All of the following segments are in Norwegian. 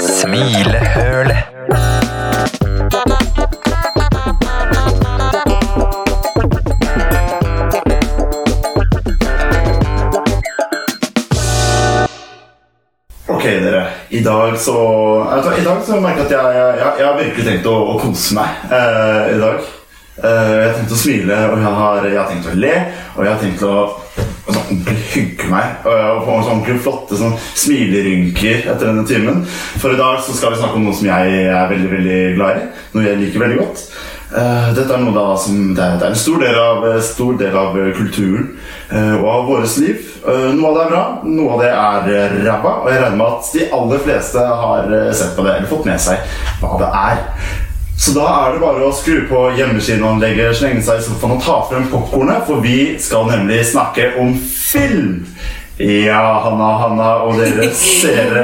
Smilehølet. Ok, dere. I dag så altså, I dag så merker jeg at jeg, jeg, jeg, har virkelig tenkt å, å kose meg eh, i dag. Eh, jeg har tenkt å smile, og jeg har, jeg har tenkt å le, og jeg har tenkt å hygge meg. Og, og få sånn ordentlig flotte sånn smilerynker etter denne timen. For i dag så skal vi snakke om noe som jeg er veldig veldig glad i. Noe jeg liker veldig godt. Uh, dette er noe da som det det er en stor del av, stor del av kulturen uh, og av vårt liv. Uh, noe av det er bra, noe av det er ræva. Og jeg regner med at de aller fleste har sett på det eller fått med seg hva det er. Så da er det bare å skru på hjemmekinoanlegget, slenge seg i sofaen og ta frem popkornet, for vi skal nemlig snakke om film. Ja, Hanna, Hanna og dere seere,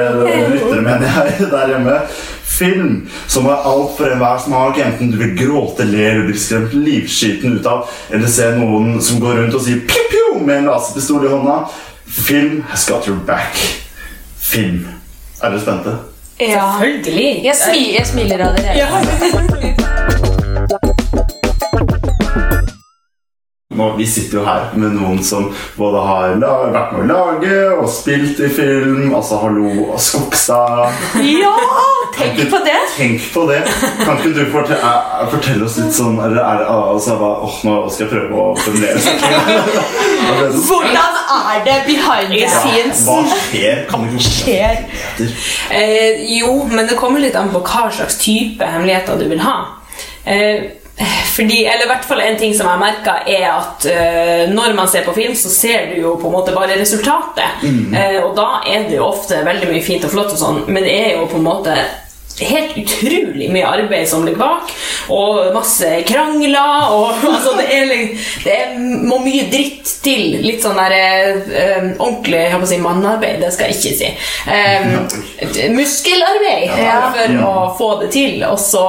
lyttere, mener jeg, der hjemme. Film som er alt for enhver smak, enten du vil gråte, le eller bli skremt livskiten ut av, eller se noen som går rundt og sier pju-pju med en laserpistol i hånda. Film has got your back. Film. Er dere spente? Ja. Selvfølgelig. Jeg, smi, jeg smiler allerede. Nå, vi sitter jo her med noen som både har vært med å lage og spilt i film. Altså Hallo og Skogstad. Ja! Tenk på det! Tenk på det! Kan ikke du fortelle, eh, fortelle oss litt sånn Eller er det altså, hva, åh, Nå skal jeg prøve å formulere meg. Hvordan er det behind the scenes? Hva skjer? Kan ikke skjer? Eh, jo, men det kommer litt an på hva slags type hemmeligheter du vil ha. Eh, fordi, eller i hvert fall En ting som jeg merker, er at uh, når man ser på film, så ser du jo på en måte bare resultatet. Eh, og da er det jo ofte veldig mye fint og flott, og sånn, men det er jo på en måte helt utrolig mye arbeid som ligger bak, og masse krangler. Og, altså, det, er, det er, må mye dritt til. Litt sånn der eh, ordentlig jeg håper si, mannearbeid, det skal jeg ikke si. Eh, muskelarbeid Ja. for å få det til. Og så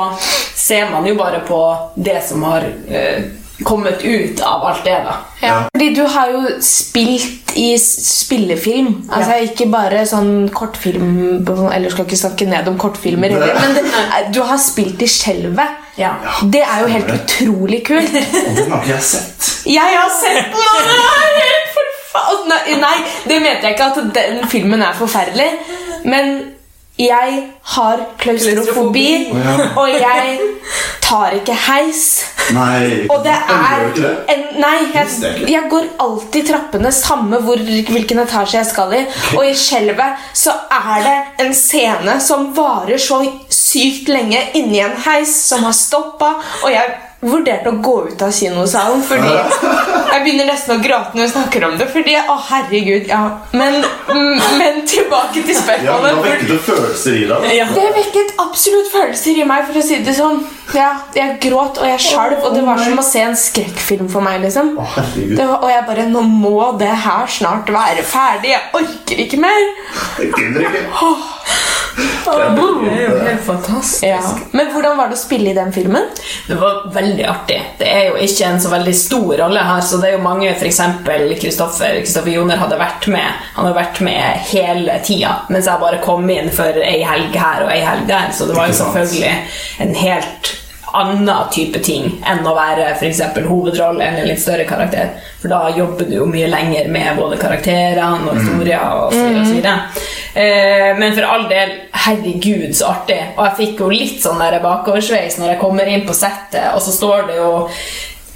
ser man jo bare på det som har eh, kommet ut av alt det, da. Ja. Fordi du har jo spilt i spillefilm. Altså Ikke bare sånn kortfilm Eller skal ikke snakke ned om kortfilmer, heller, men det, du har spilt i Skjelvet. Ja. Det er jo helt utrolig kult. Og den har ikke jeg sett. Jeg har sett den! Nei, nei, det mente jeg ikke at den filmen er forferdelig. Men jeg har klaustrofobi, og jeg tar ikke heis. Nei. Og det er en, Nei, jeg, jeg går alltid trappene samme hvor, hvilken etasje jeg skal i. Og i skjelvet så er det en scene som varer så sykt lenge inni en heis som har stoppa, og jeg vurderte å gå ut av kinosalen fordi jeg begynner nesten å gråte når jeg snakker om det. Fordi, å herregud, ja Men, men tilbake til Ja, Det Da vekket det følelser i deg. Ja. Det vekket absolutt følelser i meg, for å si det sånn. Ja, jeg gråt, og jeg skjalv, og det var som å se en skrekkfilm for meg. liksom. Å. Det var, og jeg bare Nå må det her snart være ferdig. Jeg orker ikke mer. Jeg gidder ikke. Det er jo helt fantastisk. Ja. Men hvordan var det å spille i den filmen? Det var veldig artig. Det er jo ikke en så veldig stor rolle her, så det er jo mange, f.eks. Kristoffer Kristoffer Joner hadde vært med. Han har vært med hele tida, mens jeg bare kom inn for ei helg her og ei helg der, så det var jo selvfølgelig en helt annen type ting enn å være eksempel hovedrolle eller en litt større karakter. For da jobber du jo mye lenger med både karakterene og historier og så videre. Og så videre. Eh, men for all del, herregud, så artig. Og jeg fikk jo litt sånn bakoversveis når jeg kommer inn på settet, og så står det jo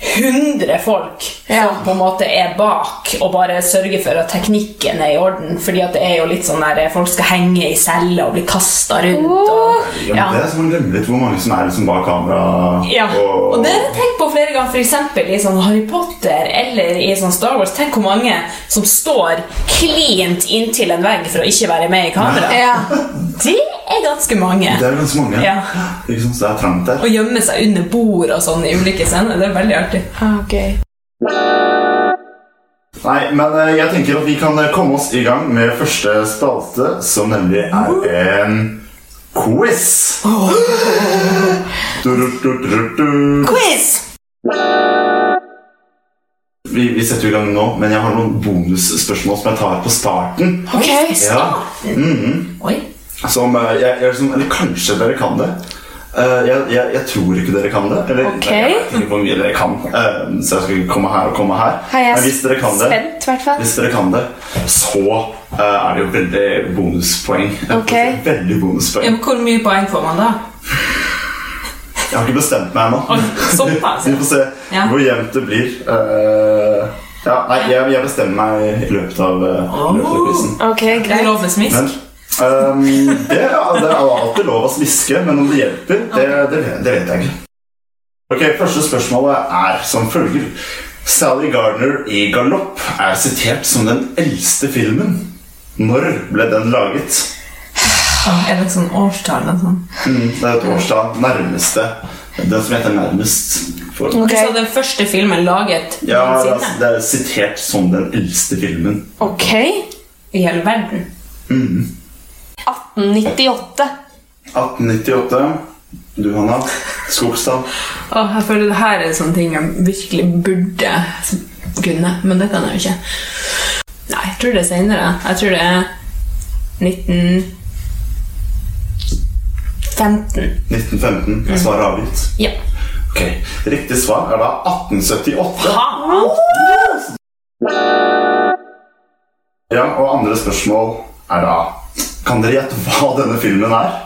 100 folk Ja. som på en måte er bak og bare sørger for at teknikken er i orden. Fordi at det er jo litt sånn der folk skal henge i celler og bli kasta rundt. Og, Ja, men Det er som å glemme litt hvor mange som er liksom bak kamera. ja, og det har jeg tenkt på flere ganger, f.eks. i sånn Harry Potter eller i sånn Star Wars. Tenk hvor mange som står klint inntil en vegg for å ikke være med i kamera. Ja. Det er ganske mange. Det er ganske mange. Ja. Ikke sant, så det er trangt der. Å gjemme seg under bord og sånn i ulike scener. Det er veldig artig. Ah, ok. Nei, men eh, jeg tenker at vi kan eh, komme oss i gang med første spalte, som nemlig er en quiz. Du, du, du, du, du. Quiz! vi, vi setter i gang nå, men jeg har noen bonusspørsmål som jeg tar på starten. Ok. Ja. Oi. Som eh, jeg, jeg, som, Eller kanskje dere kan det. Uh, jeg, jeg, jeg tror ikke dere kan det. Eller Ok. jeg vet ikke hvor mye dere kan. Uh, så jeg skal ikke komme her og komme her. Men hvis dere kan det, spent, i hvis dere kan det, så uh, er det jo veldig bonuspoeng. Okay. Veldig bonuspoeng. Ja, men hvor mye poeng får man da? Jeg har ikke bestemt meg ennå. Vi får se Ja. hvor jevnt det blir. Eh, ja, nei, jeg, jeg bestemmer meg i løpet av, uh, løpet av quizen. Ok, er greit. Men ehm, det, er, det er alltid lov å smiske, men om det hjelper, det, det, det vet jeg ikke. Ok, Første spørsmålet er som følger. Sally Gardner i Galopp er sitert som den eldste filmen. Når ble den laget? Er det et sånn årstall? sånn? Mm, det er et årstall. Nærmeste. Den som heter nærmest. For. Ok. Så den første filmen laget Ja, det er, det er sitert som den eldste filmen. Ok. i hele verden? 1898. 1898. Du, Hanna. Skogstad. Åh, jeg føler det her er sånne ting jeg virkelig burde kunne, men det kan jeg jo ikke. Nei, jeg tror det er senere. Jeg tror det er 1915. 1915. Er svaret avgitt? Ja. Ok, Riktig svar er da 1878. Faen! Ja, og andre spørsmål er da Kan dere gjette hva denne filmen er?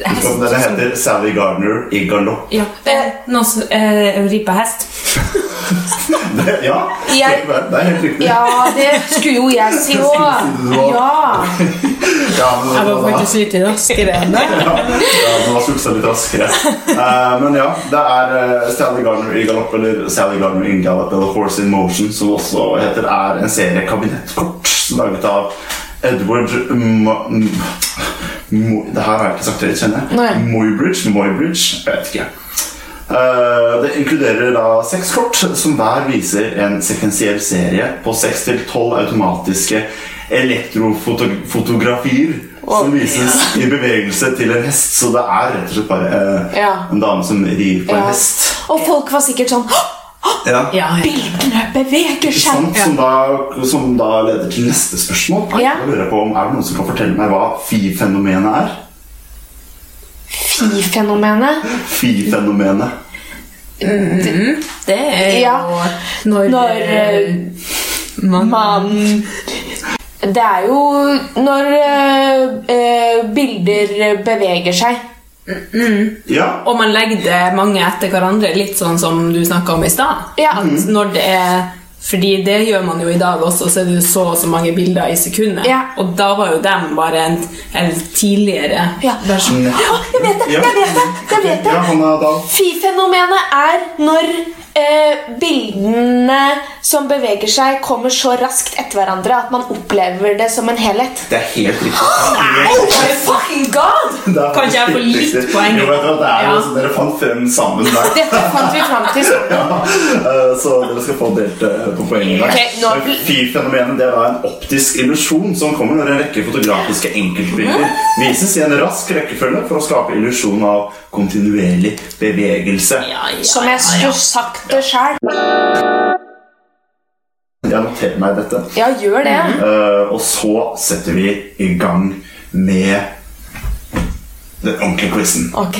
Hest Den heter Sally Gardner i galopp. Ja, det er noe som eh, ripa hest. Det, ja, Jeg- det er helt riktig. Ja, det skulle jo jeg si òg. Ja. Ja, men, Jeg var faktisk litt raskere enn det. ja, ja, den var suksa litt raskere. Uh, men ja, det er uh, Sally Gardner i galopp, eller Sally Gardner in Gallop, eller Horse in Motion, som også heter, er en serie kabinettkort laget av Edward Mo... Mo det her har jeg ikke sagt høyt, kjenner jeg. Moybridge, Moybridge, jeg vet ikke. Uh, det inkluderer da seks kort som hver viser en sekvensiell serie på seks til tolv automatiske elektrofotografier som vises i bevegelse til en hest. Så det er rett og slett bare uh, Ja. en dame som rir på en hest. Og folk var sikkert sånn «Hå! Ja. Ja, ja. Bildene beveger seg! Sant, som, da, som da leder til neste spørsmål. Ja. Da lurer jeg på om Er det noen som kan fortelle meg hva Fi-fenomenet er? Fi-fenomenet. Fi-fenomenet. Det er jo Ja. når, Når eh, man, man Det er jo når eh, eh, bilder beveger seg. Ja. Og man legger det mange etter hverandre, litt sånn som du snakka om i stad. Ja. At når det er fordi det gjør man jo i dag også, så er det jo så og så mange bilder i sekundet. Ja. Og da var jo dem bare en, en tidligere Ja. versjon. Ja, jeg vet det! Jeg vet det! Jeg vet det. Ja. Fi-fenomenet er når eh, bildene som beveger seg, kommer så raskt etter hverandre at man opplever det som en helhet. Det er helt riktig. Oh my fucking god! Det Kan ikke jeg få litt poeng? Jo, vet du det er Ja. jo så Dere fant frem sammen der. Dette fant vi fram til sammen. Eh, Så dere skal få delt eh, på poenget. Okay, nå Fi-fenomenet det var en optisk illusjon som kommer når en rekke fotografiske enkeltbilder vises i en rask rekkefølge for å skape illusjon av kontinuerlig bevegelse. Ja, ja, Som jeg ja, ja. skulle sagt det sjøl. Jeg noterer meg dette. Ja, gjør det. Uh, og så setter vi i gang med den ordentlige quizen. Ok.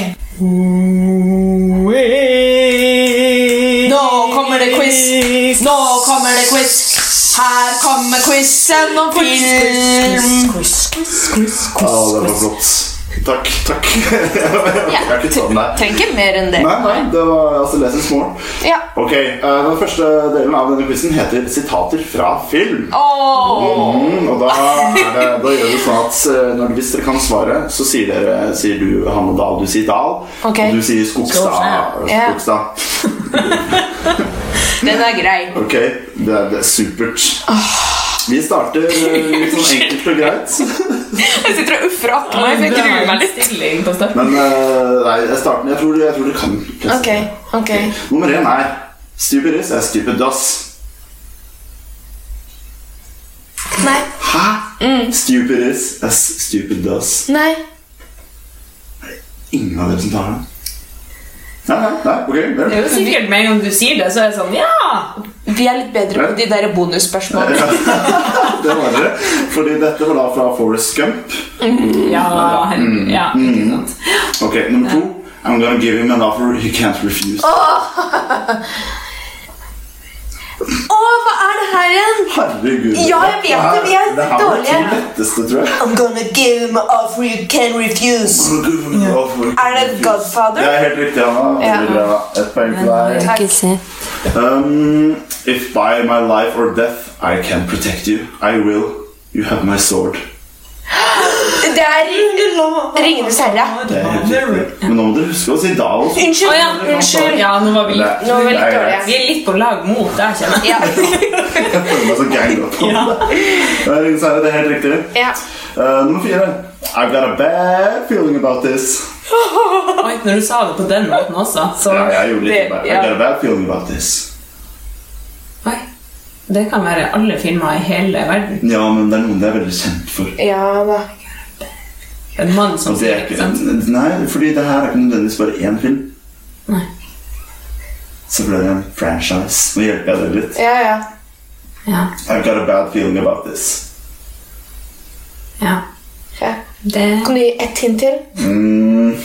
Quiz! Nå kommer det quiz! Her kommer quizen om film! Ja, det var flott. Takk. takk. jeg har ikke tatt den der. Trenger mer enn det. Nei, nei, det var altså less is more. Ja. Ok, eh, Den første delen av denne quizen heter 'Sitater fra film'. Åh. Mm, og da, er det, da gjør vi sånn at eh, når, hvis dere kan svare, så sier, dere, sier du Hanne Dahl, du sier Dahl. okay. Og du sier Skogstad. Skogstad. Yeah. Skogstad. Den er grei. Ok, det det er supert. Vi starter eh, litt sånn enkelt og greit. Jeg sitter og uffer akkurat meg, for jeg gruer meg litt. Stilling på starten. Men eh, nei, jeg starter, jeg tror, jeg tror du kan. Ok, okay. Nummer én er Stupid is as stupid does. Nei. Hæ? Stupid is as stupid does. Nei. Ingen av dere som tar den? Nei, nei, nei, ok. Det er jo sikkert med en gang du sier det, så er det sånn Ja! Vi er litt bedre på de der bonusspørsmålene. Det var det. Fordi dette var da fra Forest Gump. Ja, hel- ja ikke sant. Ok, nummer to. I'm gonna give him an offer he can't refuse. Å, hva er det her igjen? Herregud. Ja, jeg vet det, vi er Det her var dårlige. letteste, tror jeg. I'm gonna give him an offer you can refuse. Er det. Godfather? Det er helt riktig, Anna. Ja. Et vil jeg poeng til deg. Takk. Um, if by my life or death I can protect you, I will. You have my sword. Det er Ringenes herre. Det er. Men nå må dere huske å si da også. Unnskyld. Unnskyld. ja, Unnskyld. Ja, nå var vi litt Nå var vi litt dårlige. Vi er litt på lag mot deg, kjenner jeg. Ja. Jeg føler meg så gang up. Det er Ringenes herre, det er helt riktig. ja. Uh, nummer fire. I've got a bad feeling about this. Oi, når du sa det på den måten også, så Ja, jeg gjorde litt det, ja. I've got a bad feeling about this. Oi. Det kan være alle filmer i hele verden. Ja, men det er noen jeg er veldig kjent for. ja da. En mann som det sier er ikke sant? nei, fordi det her er ikke nødvendigvis bare én film. Nei. Så blir det en franchise. Nå hjelper jeg deg litt. Ja, ja. Ja. I've got a bad feeling about this. ja. ja. Det Kan du gi ett hint til? Mm. Uh,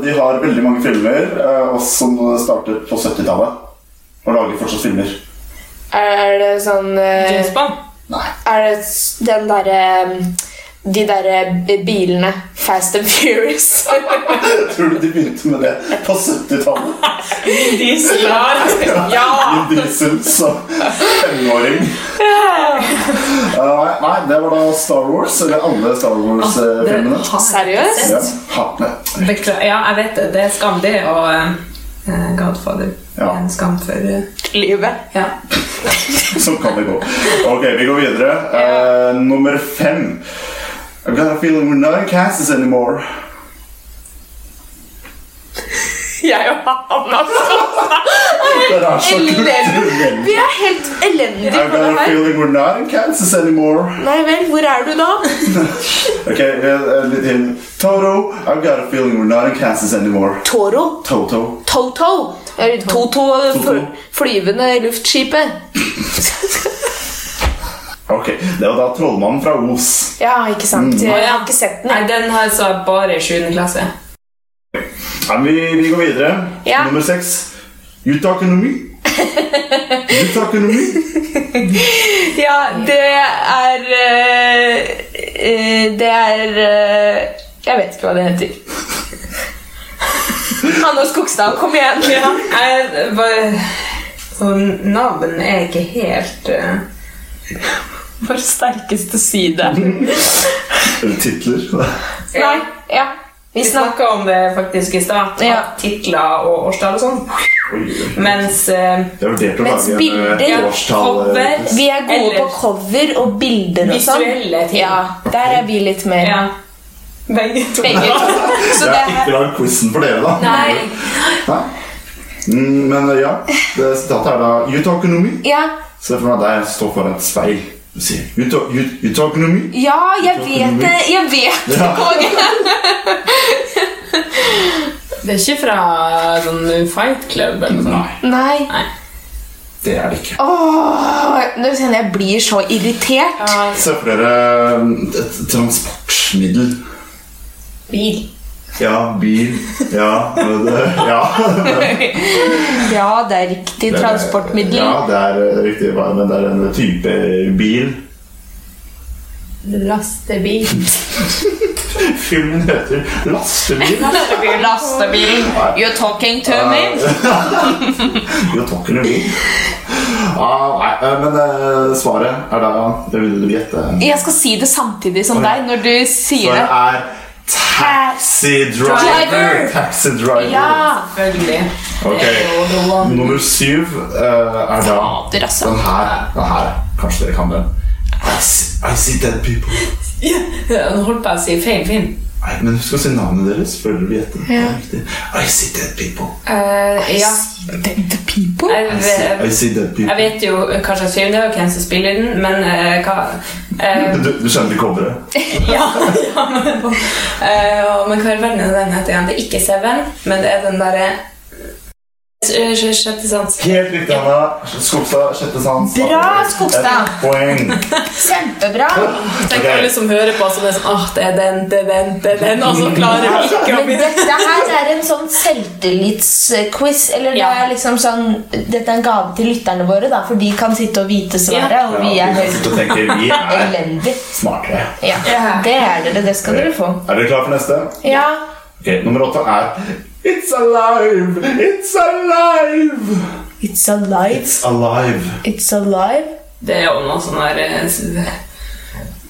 de har veldig mange filmer, uh, også som startet på 70-tallet. Og lager fortsatt filmer. Er det sånn uh... James Bond. Nei. Er det den derre De derre bilene Fast and Furious? Tror du de begynte med det på 70-tallet? Diesel Ja! Vin Diesel som femåring. Uh, nei, det var da Star Wars, eller alle Star Wars-filmene. Seriøst? ja. Beklager. ja, jeg vet det. Det er skamdig og eh, Godfather. Ja. En skam for uh, Livet. Ja. Sånn kan det gå. Ok, vi går videre. Uh, nummer fem. I've got a feeling we're not in Kansas anymore. Jeg og han, altså. Det er så Elendig. Vi er helt elendige I've på got det a her. feeling we're not in Kansas anymore. Nei vel, hvor er du da? Ok, uh, litt til. Toto, I've got a feeling we're not in Kansas anymore. Toro? Toto. Toto? Eller Toto, fl- flyvende luftskipet? Ok, det var da Trollmannen fra Os. Ja, ikke sant? Mm. Jeg har ikke sett den. Nei, den har jeg jeg bare i 7. klasse. Nei, men vi, vi går videre. Ja. Nummer seks. Utakonomi. talking to me? You talking to me? Ja, det er eh, eh, Det er eh, Jeg vet ikke hva det heter. Hanne Skogstad, kom igjen! Ja, jeg bare Så navn er ikke helt eh, Vår sterkeste side. Eller titler. Nei, ja. Vi snakka om det faktisk i stad. Ja. Titler og årstall og sånn. Oi, oi. Mens eh, Mens bilder, eh, cover. Vi er gode Eller- på cover og bilder og sånn. Visuelle ting. Ja, der er vi litt mer. Ja. Begge to. Begge to. Så det har ikke lag quizen for dere, da. Nei. Nei. Mm, men ja, det sitatet er da You talk me? Ja, Se for meg deg står foran et speil og sier You, talk, you, you talking to me? ja jeg vet det. Jeg vet det, Ja. konge. Det er ikke fra sånn Fight Club eller noe sånt? Nei, Nei. Det er det ikke. Åh, nå kjenner jeg blir så irritert. Se for dere eh, et transportmiddel. Bil. Ja, bil. Ja, men det, ja. Ja, det er riktig transportmiddel. Ja, det er eh, riktig, men det er en type bil. Lastebil. Filmen heter Lastebil. Lastebil, lastebil. You're talking to me? You're talking to me. Ah, nei, eh, men eh, svaret er da Det vil du gjette. Jeg skal si det samtidig som deg når du sier Svaret det. er taxi driver. Driver. Taxi driver. Ja! Selvfølgelig. Ok. Er. Nummer syv uh, er da Fader, altså. den her. Den her. Kanskje dere kan den. I see, I see dead people. Ja, Nå holdt på å si feil film. Nei, men husk å si navnet deres før dere. Det er Ja. I see dead people. I ja. see dead people? I see, I see dead people. jeg vet jo hva slags film det er, og hvem som spiller den, men uh, hva uh, Du, du skjønner coveret? Ja, ja men, uh, men hva i verden er den heter igjen? Det er ikke Seven, men det er den derre Sjette sans. Helt riktig, Anna. Skogstad, sjette sans. Bra, Skogstad. Poeng. Kjempebra! Tenk alle som hører på, som er sånn Åh, det er den, det er den, det er den, og så klarer vi ikke å bli dette her er en sånn selvtillitsquiz. Eller det er liksom sånn Dette er en gave til lytterne våre, da, for de kan sitte og vite svaret, og vi er helt elendige. smartere. Ja, det er dere. Det skal dere få. Er dere klare for neste? Ja. Nummer åtte er It's alive! It's alive! It's alive. It's alive. It's alive. Det er jo noe sånn der eh, s-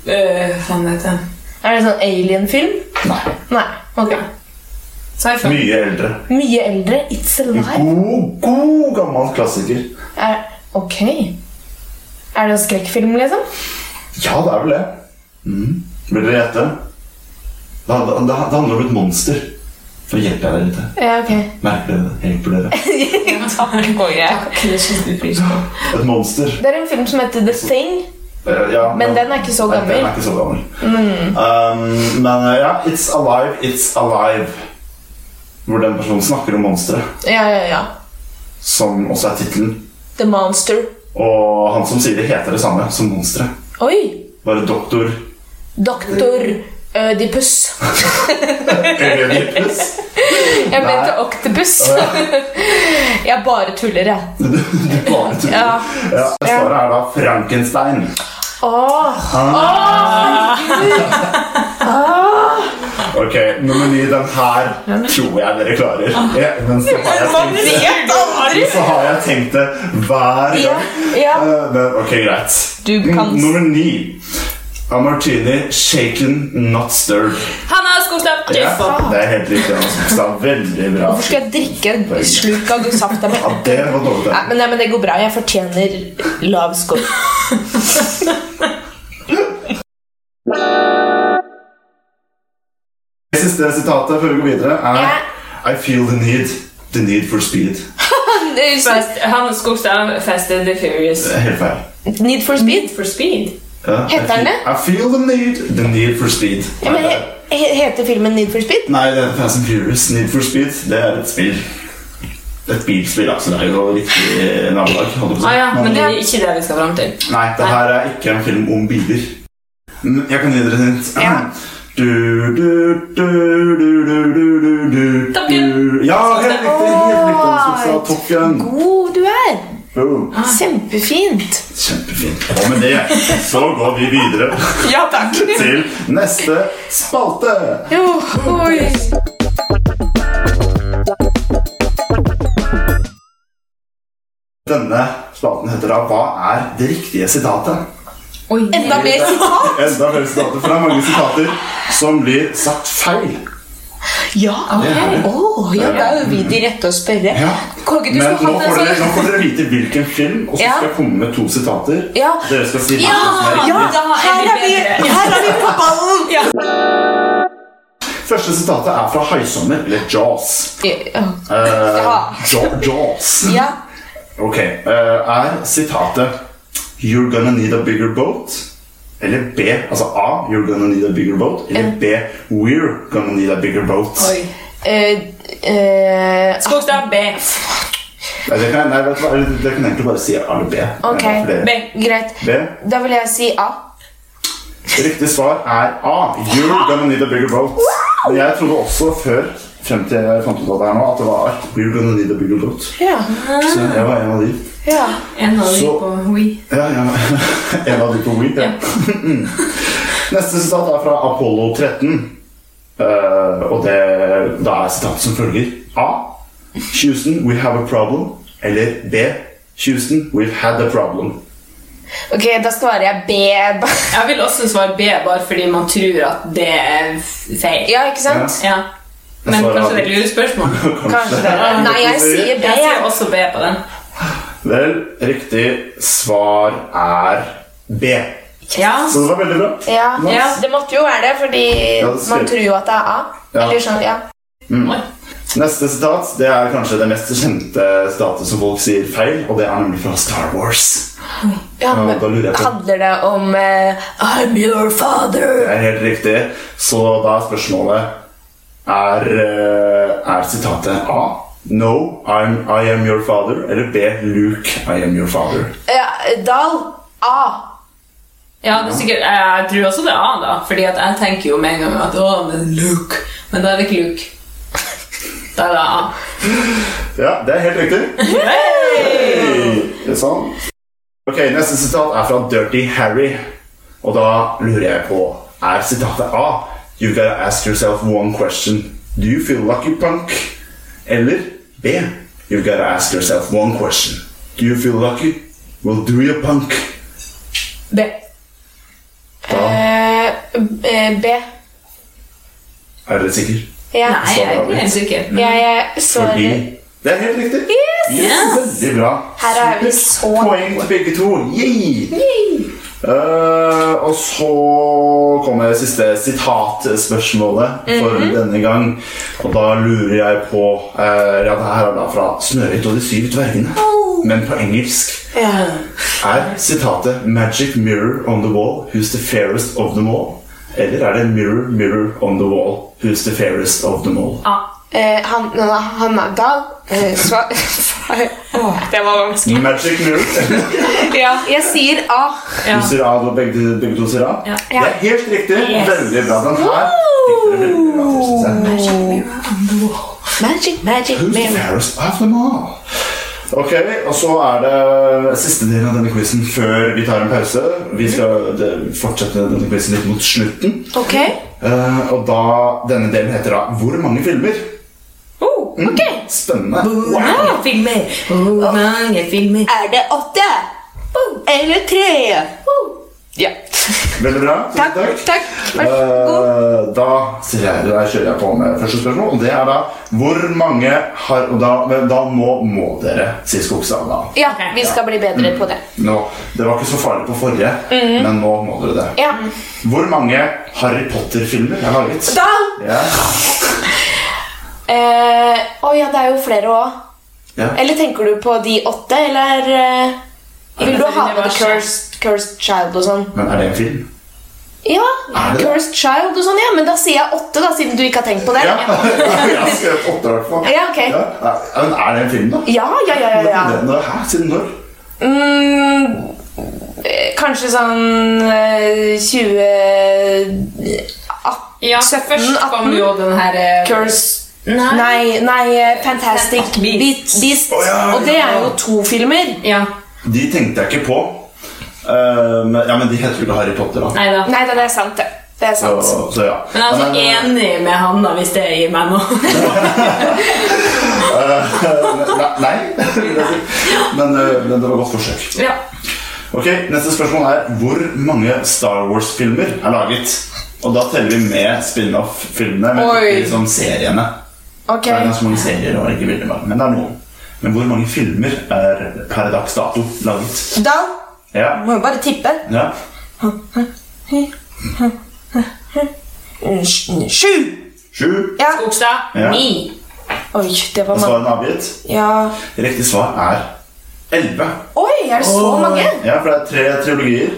øh, Hva heter det? Er det en sånn alien-film? Nei. Nei. ok Sci-fi. Mye eldre. Mye eldre. It's alive. God, god gammel klassiker. Er, ok. Er det en skrekkfilm, liksom? Ja, det er vel det. Mm. Vil dere gjette? Det, det, det handler om et monster. For hjelper jeg dere litt. Ja, ok. Merker dere det? Hjelper dere? Takk, Boje. Det setter vi pris på. Et monster. Det er en film som heter The Thing, Eh, ja, men den er ikke så gammel. Den er ikke så gammel. Um, men eh, ja, It's Alive, It's Alive. Hvor den personen snakker om monsteret, Ja, ja, ja. som også er tittelen. The Monster. Og han som sier det, heter det samme som monsteret. Oi! Bare doktor Doktor Ødipus. Ødipus. Jeg Nei. mente Octopus. Jeg bare tuller, jeg. Du, bare tuller. Ja. Ja, Svaret er da Frankenstein. Åh, Ok, Nummer ni. Den her tror jeg dere klarer. Ja, men så har jeg tenkt det, så har jeg tenkt det hver gang. ja. Eh, Men, ok, greit. Nummer ni. A martini shaken, not stirred. Hanna Skogstad! Ja, Jeffa. det er helt riktig. Han Anna. Veldig bra. Hvorfor skal jeg drikke en sluk av safta mi? Ja, det var dårlig. Nei, men, nei, men det går bra. Jeg fortjener lav skog. Det siste sitatet før vi går videre, er Ja. I feel the need. The need for speed. Fast, Hanna Skogstad, Fast and the Furious. Er helt feil. Need for speed? For speed? Ja, Heter den I feel- I feel the need. The need for speed. Ja, men he, he- Heter filmen Need for speed? Nei, det er Fast and Furious. Need for speed, det er et spill. Et bilspill, altså. Det er jo riktig å si. Ah, ja, men det er ikke det vi skal fram til. Nei, det her er ikke en film om biler. Jeg kan gi dere hint. Ja. Du, du, du, du, du, du, du, du, Top Gun. Ja, helt riktig! Helt riktig. Skogstad, Top Gun. God! Boom. Kjempefint. Kjempefint. Og med det så går vi videre Ja, takk. til neste spalte. Jo, oi. Denne spalten heter da Hva er det riktige sitatet? Oi, Enda mer sitat? Enda mer sitater, for det er mange sitater som blir sagt feil. Ja, er det. Ja, da er jo vi de rette å spørre. Ja. Du Men nå får, dere, sånn nå får dere vite hvilken film, og så Ja. skal jeg komme med to sitater. Ja. Dere skal si Ja, ja. Da er her er vi, her er vi på ballen! Første sitatet er fra Haisommer, eller Jaws. Ja. Eh, Ja. Ja- Jaws. ja. Ok, Uh, er sitatet You're gonna need a bigger boat? Eller B, altså A, you're gonna need a bigger boat. Eller B, we're gonna need a bigger boat. Oi. Eh, eh, Skogstad, B. Nei, det kan, nei, vet du hva, det kan egentlig bare si A eller B. ok, B. greit. B. Da vil jeg si A. Riktig svar er A. You're gonna need a bigger boat. Men jeg trodde også før frem til jeg fant ut av det her nå, at det var We're gonna need a bigger boat. Ja. Så jeg var en av de. ja. En av de Så- på Wii. Ja, ja. En av de på Wii. Ja. Neste sitat er fra Apollo 13. Uh, og det, da er sitatet som følger A. Houston, we have a problem. Eller B. Houston, we've had a problem. Ok, da svarer jeg B. Jeg vil også svare B, bare fordi man tror at det er feil. Ja, ikke sant? Ja. Men kanskje det er lurespørsmål. Kanskje det. Nei, jeg sier B. Jeg sier også B på den. Vel, riktig svar er B. Ja. Så det var veldig bra. Ja, Ja. Det måtte jo være det, fordi Ja, det man tror jo at det er A. Ja. Eller sånn, ja. Mm. Neste sitat det er kanskje det mest kjente sitatet som folk sier feil, og det er nemlig fra Star Wars. ja men da lurer jeg på Handler det om uh, I'm your Det father? er helt riktig. Så da er spørsmålet Er, eh, er sitatet A. No, I'm, I am your father. Eller B. Luke, I am your father. Ja, Dal. A. Ja, det er sikkert, jeg tror også det er A, da. Fordi at jeg tenker jo med en gang at å, det er Luke. Men da er det ikke Luke. Da er det A. Ja, det er helt riktig. Hey! Det er sånn. Ok, Neste sitat er fra Dirty Harry. Og da lurer jeg på Er sitatet A. You gotta ask yourself one question. Do you feel lucky, punk? Eller B. You gotta ask yourself one question. Do you feel lucky? Well, do you, punk? B. Eh, eh, B. er dere sikre. Ja. Nei, jeg er ikke helt sikker. Jeg, jeg svarer Fordi Det er helt riktig. Yes! Yes, Veldig bra. Her er vi så Poeng til begge to. Yay! Eh, og så kommer siste sitatspørsmålet for denne gang. Og da lurer jeg på uh, Ja, det her er da fra 'Snøhvit og de syv dvergene', men på engelsk. ja. Er sitatet 'Magic mirror on the wall, who's the fairest of them all'? Eller er det 'Mirror, mirror on the wall, who's the fairest of them all'? A. Eh, han, han er Dal. Eh, svar oh, Det var vanskelig. Magic mirror. Ja, jeg sier A. Ja. Du sier A, og begge, begge to sier A? Ja. Det er helt riktig. Yes. Veldig bra. Den her veldig bra til, synes jeg. Magic, magic, Who's the fairest of them all? Ok, og så er det siste delen av denne quizen før vi tar en pause. Vi skal det- fortsette denne quizen litt mot slutten. Ok. uh, og da, denne delen heter da Hvor mange filmer? Oh, ok. Spennende. Hvor mange filmer? Hvor mange filmer? Er det åtte? Eller tre? Ja. Veldig bra. Takk. Takk. takk. Eh, da, jeg, da kjører jeg på med første spørsmål, og det er da Hvor mange har Og da, da må, må dere si Skogsdalen, da. Ja, vi skal bli bedre på det. Nå, det var ikke så farlig på forrige, men nå må dere det. Ja. Hvor mange Harry Potter-filmer har laget? Dal! Ja. Uh, Å ja, det er jo flere òg. ja. Eller tenker du på de åtte, eller eh, Vil du ha med The Cursed, Cursed Child og sånn? Men er det en film? Ja? Cursed Child og sånn, ja. Men da sier jeg åtte, da, siden du ikke har tenkt på det. Ja. jeg har skrevet åtte, i hvert fall. Ja, ok. Ja. ja, Men er det en film, da? Ja, ja, ja. ja, ja. Når, hæ? Siden når? Mm, eh, kanskje sånn eh, 20 Ja, først kom 18. jo den her Cursed Nei. Nei, nei eh, Fantastic Beasts. Beast. Beast. Å, ja, Og det er jo to filmer. De tenkte jeg ikke på. Uh, men, ja, men de heter jo ikke Harry Potter, da. Neida. Neida, det er sant, det. Det er sant. så ja. Men jeg er altså Men, eh, enig med Hanna hvis det gir meg noe. ne- Nei. men, eh, men det var godt forsøk. ja. Ok, Neste spørsmål er hvor mange Star Wars-filmer er laget? Og da teller vi med spin-off-filmene, men ikke liksom seriene. Okay. Det er ganske mange serier, og ikke mange, men det er noen. Men hvor mange filmer er per dags dato laget? Da Ja, må jo bare tippe. ja. Sju! Sju. Ja. Skogstad. Ja. Ni. Oi, det var mange. svaren avgitt. Ja. Riktig svar er elleve. Oi, er det så mange? Ja, for det er tre triologier.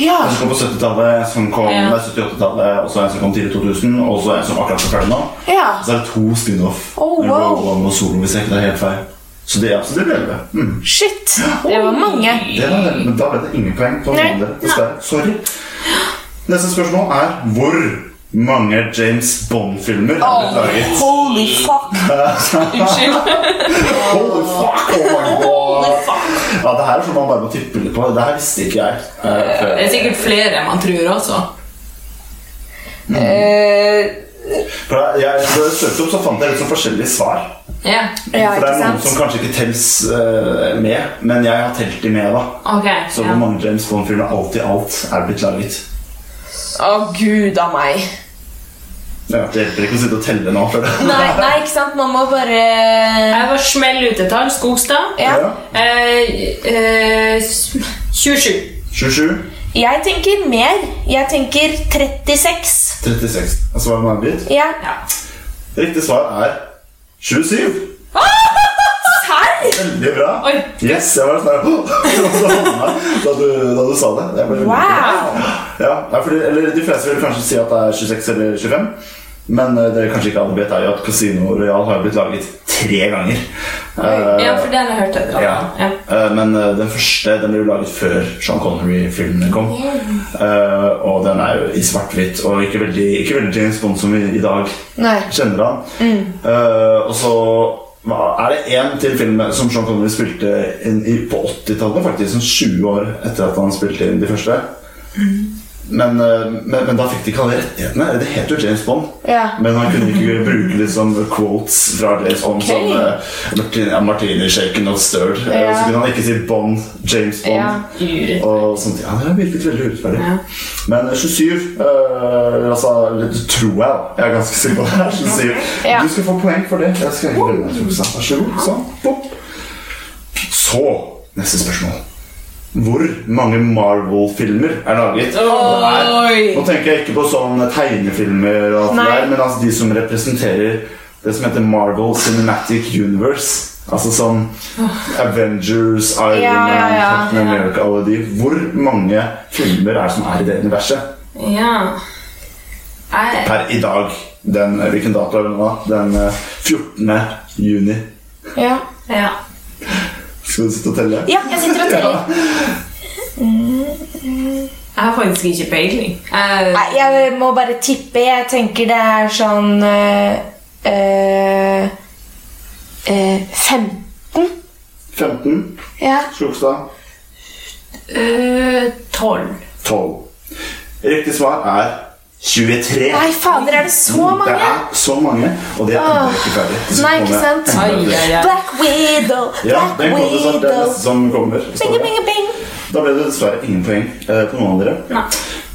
Ja. En som kom på 70-tallet, en som kom Ja. 78-tallet, og så en som kom tidlig 2000, og så en som akkurat er ferdig nå. Ja. Så er det to spin-off. Oh, wow. Rogue One og Solo, hvis jeg ikke tar helt feil. Så det, er absolutt det ble elleve. Mm. Shit. Det var mange. Det var, men da ble det ingen poeng på Nei. av. Dessverre. Sorry. Neste spørsmål er hvor mange James Bond-filmer er blitt laget? Holy fuck. Unnskyld. Holy fuck! Oh my god! Ja, det her er sånn man bare må tippe litt på. Det her visste ikke jeg. eh. Det er sikkert flere man tror også. Eh, For jeg, jeg, da jeg søkte opp, så fant jeg litt sånn forskjellige svar. Ja. ja, For det er noen som kanskje ikke tels eh, med, men jeg har telt de med. da Okay, Så ja. hvor mange James Bond-filmer alt i alt er blitt laget? Å, gud a meg. Ja, det hjelper ikke å sitte og telle nå. For det. Nei, nei, ikke sant? Man må bare Jeg var smell ut et tall. Skogstad. Ja. Ja. Eh, eh, 27. 27. Jeg tenker mer. Jeg tenker 36. 36. Og svaret man har blitt Ja. Riktig svar er 27. Veldig bra. Oi. Yes, jeg var sånn da, du, da du sa det. det. Wow. Ja, ja, fordi, eller De fleste vil kanskje si at det er 26 eller 25. Men eh, det kanskje ikke alle vet, er jo at Casino Royal har blitt laget tre ganger. Eh, Ja, for det har jeg hørt etter. ja. Ja. Eh, Men eh, den første den ble jo laget før Sean Connery-filmene kom. Eh, og den er jo i svart-hvitt og ikke veldig, ikke veldig James Bond som vi i dag Nei. kjenner han. Eh, og så er det én til film som Sean Connery spilte inn i, på 80-tallet, faktisk. Sånn 20 år etter at han spilte inn de første. Men, eh, men, men da fikk de ikke alle rettighetene. Det heter jo James Bond. Ja. Men han kunne ikke bruke liksom quotes fra James Bond okay. som uh, Martini, Martini shaken not stirred. Eh, Ja. Så kunne han ikke si Bond, James Bond. Ja. Og sånt. Ja, det virket veldig urettferdig. Ja. Men eh, 27 uh, altså, det tror jeg, da. Jeg er ganske sikker på det. her 27. Ja. Du skal få poeng for det. Jeg skal ikke. Vær så god. Sånn. Pop. Så neste spørsmål. Hvor mange Marvel-filmer er laget? Er-. Nå tenker jeg ikke på sånne tegnefilmer, og alt der, men altså de som representerer det som heter Marvel Cinematic Universe. Altså sånn Avengers, Iron Ja, ja, Man, ja. Captain America alle de. Hvor mange filmer er det som er i det universet Ja. Jeg, per i dag? Den, hvilken dato er det nå? Den eh, 14. juni. Ja. ja. Skal du sitte og telle? ja, jeg sitter og teller. Jeg har faktisk ikke peiling. Uh, Nei, Jeg må bare tippe. Jeg tenker det er sånn uh, eh, eh, 15? 15. Ja. Slokstad. øh, 12. 12. Riktig svar er 23. Nei, fader, er det så mange? Det er så mange, og det er ennå ikke ferdig. Nei, ikke sant? Ai, ai, ai. Black Widow, Ja, Black den kommer snart. Det er Widow. neste som kommer. Bing, bing, bing. Da ble det dessverre ingen poeng eh, på noen av dere. Nei.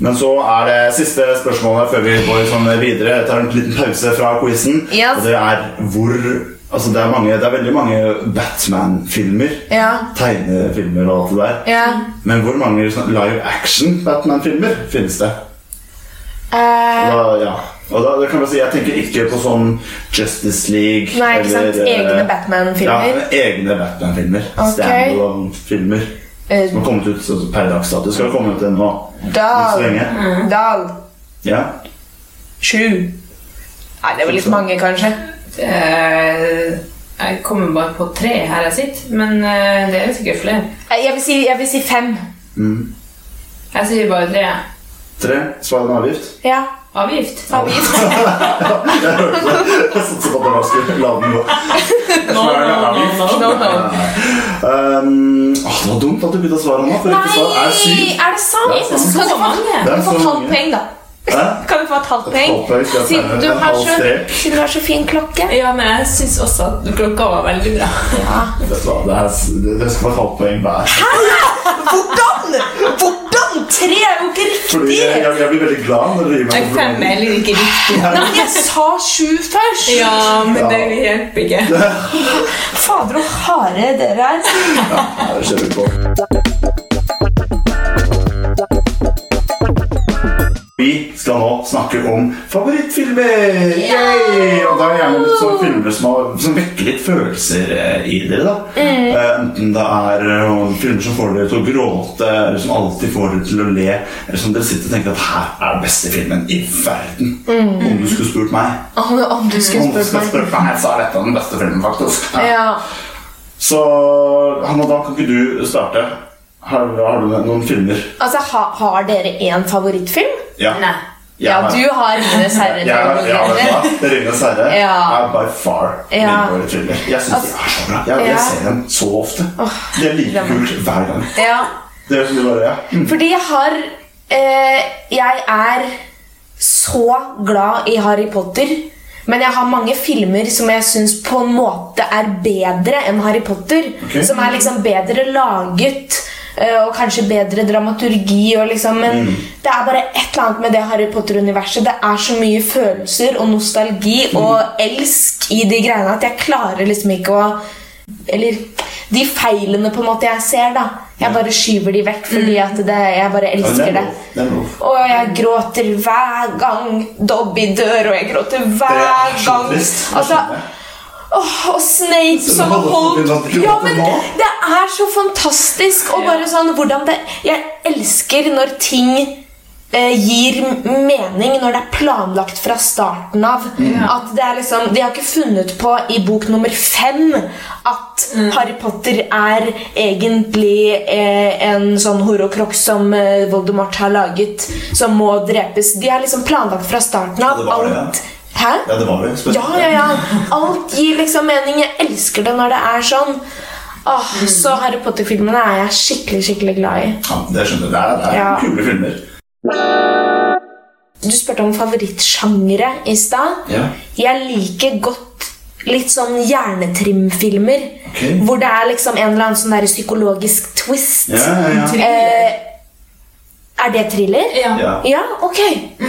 Men så er det siste spørsmålet før vi går sånn videre. Jeg tar en liten pause fra quizen. Yes. Og det er hvor Altså det er, mange, det er veldig mange Batman-filmer. Ja. Tegnefilmer og alt det der. Ja. Men hvor mange sånn live action Batman-filmer finnes det? Eh, Da, ja. Og da, det kan man si, Jeg tenker ikke på sånn Justice League nei, ikke sant? eh, Egne Batman-filmer. Ja, egne Batman-filmer. Ok. Standalone-filmer. Eh, Som har kommet ut altså, per dags dato. Skal ha kommet ut ennå. Dal. lenge. Dal. Ja. Sju. Nei, det var litt mange, kanskje. Uh, jeg kommer bare på tre her jeg sitter, men uh, det er sikkert flere. Eh, Jeg vil si, jeg vil si fem. Jeg sier bare tre. Tre. Svar en avgift. Ja. Avgift? Avgift. Jeg hørte det. Jeg satset på at jeg var skulle la den gå. Avgift. No, no. Um, åh, det var dumt at du begynte å svare nå, for Nei, svar er syv. er det sant? Det er sant. Kan du Så få, mange. Det kan du få et halvt poeng, da? Hæ? Kan du få et halvt poeng? Siden du har så, siden du har så fin klokke. Ja, men jeg syns også at klokka var veldig bra. Ja. Vet du hva, det, er, det, det skal være et halvt poeng hver. Hæ? Hvordan? Hvordan? Tre er jo ikke Fordi riktig! jeg, jeg, jeg blir veldig glad når du gir meg Fem er heller ikke riktig. Nei, men jeg sa sju først! Ja, men det hjelper ikke. Fader, og harde dere er. Ja, det kjører vi på. Skal nå snakke om favorittfilmer! Yay! Og da er gjerne litt filmer som, har, som vekker litt følelser eh, i dere. da Mm. Enten det er filmer som får dere til å gråte, eller som alltid får dere til å le, eller som dere sitter og tenker at her er den beste filmen i verden. Om du skulle spurt meg. Om, om du skulle Om du spurt meg. spurt meg, så er dette den beste filmen, faktisk. Ja. Så Hanna, da kan ikke du starte? Har, har du noen filmer? Altså, ha, har dere én favorittfilm? Ja. Nei. Jeg Ja, har- du har Ringenes herre. Ja, du hva? Ringenes herre Ja. er by far min Ja. favorittfilmer. Jeg syns Altså- de er så bra. Jeg, jeg ser dem så ofte. Det er like kult hver gang. Ja. Det er som det bare. Mm. Fordi jeg har eh, Jeg er så glad i Harry Potter. Men jeg har mange filmer som jeg syns på en måte er bedre enn Harry Potter. Okay. Som er liksom bedre laget. Eh, Og kanskje bedre dramaturgi. Og liksom, men det er bare et eller annet med det Harry Potter-universet. Det er så mye følelser og nostalgi og elsk i de greiene at jeg klarer liksom ikke å Eller de feilene på en måte jeg ser, da Jeg bare skyver de vekk fordi at det, jeg bare elsker det. Og jeg gråter hver gang Dobby dør, og jeg gråter hver er gang. Altså, åh, Og Snape som holdt Ja, men det er så fantastisk. Og bare sånn hvordan det Jeg elsker når ting eh, gir mening når det er planlagt fra starten av. At det er liksom De har ikke funnet på i bok nummer fem at Harry Potter er egentlig eh, en sånn horrocrux som eh, Voldemort har laget, som må drepes. De er liksom planlagt fra starten av. Ja, det det, ja. Alt Hæ? Ja, det var det. spesielt. Ja, ja, ja. Alt gir liksom mening. Jeg elsker det når det er sånn. Åh, Så Harry Potter-filmene er jeg skikkelig skikkelig glad i. Ja, det skjønner jeg. Det er, det er Ja. kule filmer. Du spurte om favorittsjangre i stad. Ja. Jeg liker godt litt sånn hjernetrimfilmer. Ok. Hvor det er liksom en eller annen sånn der psykologisk twist. Ja, ja, ja. Eh, er det thriller? Ja. Ja. Ja, ok.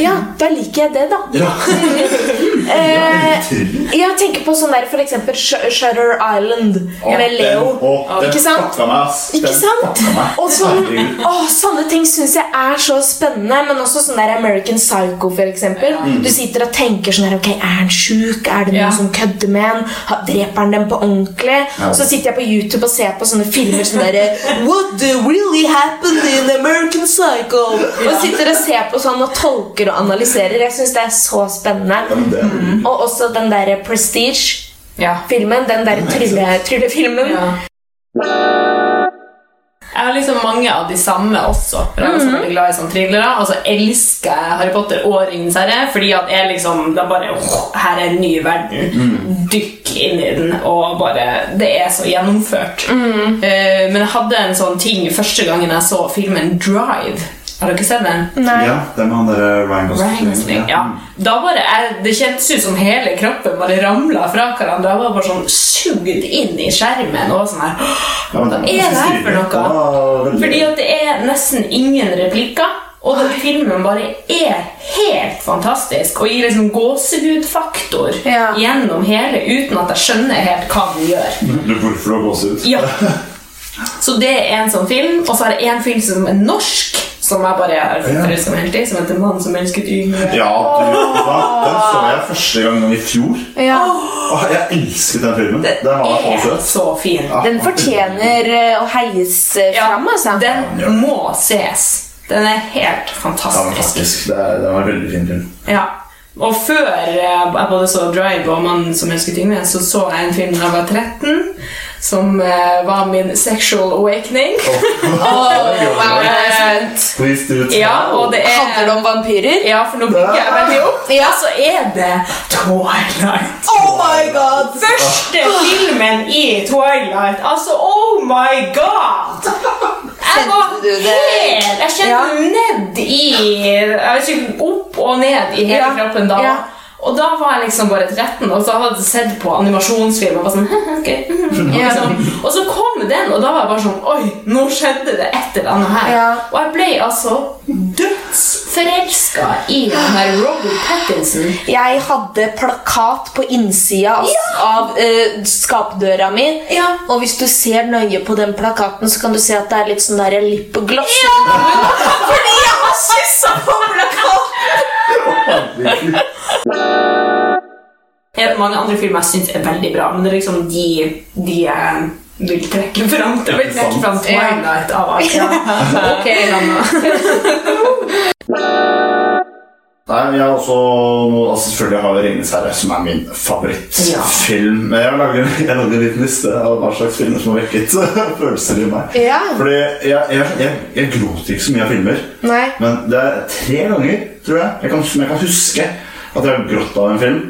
Ja, da liker jeg det, da. ja. Eh, jeg tenker på sånn der for eksempel Shutter Island med Leo. Den, å, den Ikke sant? meg. Ikke sant? Og sånn, å, åh, sånne ting syns jeg er så spennende. Men også sånn der American Psycho, for eksempel. Du sitter og tenker sånn her Ok, er han sjuk? Er det noen Ja. som kødder med han? Dreper han dem på ordentlig? Ja. Så sitter jeg på YouTube og ser på sånne filmer sånn derre What really happened in American Psycho? Og sitter og ser på sånn og tolker og analyserer. Jeg syns det er så spennende. Ja, er Og også den derre Prestige-filmen. Ja. Den derre trylle, tryllefilmen. Ja. Jeg har liksom mange av de samme også. For jeg er også veldig glad i sånne thrillere. Og så elsker jeg Harry Potter og Ringenes herre. Fordi at jeg liksom det er bare, åh, Her er en ny verden. Dykk inn i den. Og bare Det er så gjennomført. Eh, men jeg hadde en sånn ting første gangen jeg så filmen Drive. Har dere sett den? Nei. Ja, det med han der Ryan Ryan Gosling, ja. Da bare, jeg, Det kjentes ut som hele kroppen bare ramla fra hverandre. Jeg var bare sånn sugd inn i skjermen. og sånn her, Hva er det her for noe? Den Fordi at det er nesten ingen replikker. Og den filmen bare er helt fantastisk og gir liksom gåsehudfaktor Ja. gjennom hele uten at jeg skjønner helt hva den gjør. Du, Hvorfor du har gåsehud? Ja. Så det er en sånn film. Og så er det en film som er norsk, som jeg bare er forelska meg helt i, som heter 'Mannen som elsket yngre'. Ja, du? Den så jeg første gang i fjor. Ja. Åh, jeg elsket den filmen. Den var er søt. så fin. Den fortjener eh, å heies eh, fram, altså. den må ses. Den er helt Ja, fantastisk. faktisk. Det, er- det var en veldig fin film. Ja. Og før eh, jeg både så Drive og Mannen som elsket yngre, så så jeg en film da jeg var 13, som uh, var min sexual awakening. Oh. oh. Please do tell. Ja, og det er Handler det om vampyrer? Ja, for nå bygger jeg veldig opp. Ja, så er det Twilight. Oh my god! Første filmen i Twilight. Altså, oh my god! Jeg var det? helt Jeg kjente Ja. ned i Jeg vet ikke, Opp og ned i hele Ja. kroppen da. Ja. Og da var jeg liksom bare 13, og så hadde jeg sett på animasjonsfilm. Og var sånn, okay. Ja. sånn. Og så kom den, og da var jeg bare sånn Oi, nå skjedde det et eller annet her. Ja. Og jeg ble altså dødsforelska i den her Robert Pattinson. Jeg hadde plakat på innsida av, av uh, skapdøra mi. Ja. Og hvis du ser nøye på den plakaten, så kan du se at det er litt sånn der lipgloss. Fordi jeg har kyssa på plakaten! Det er mange andre filmer jeg syns er veldig bra, men det er liksom de, de jeg vil trekke fram. Det vil trekke fram Twilight av alt. Ja. Ok. Nei, jeg har også altså Selvfølgelig har jeg 'Ringenes herre', som er min favorittfilm. Men jeg lager, jeg lager en liten liste av hva slags filmer som har vekket følelser i meg. Ja. Fordi jeg, jeg, jeg, jeg gråter ikke så mye av filmer. Nei. Men det er tre ganger, tror jeg, jeg kan, som jeg kan huske at jeg har grått av en film.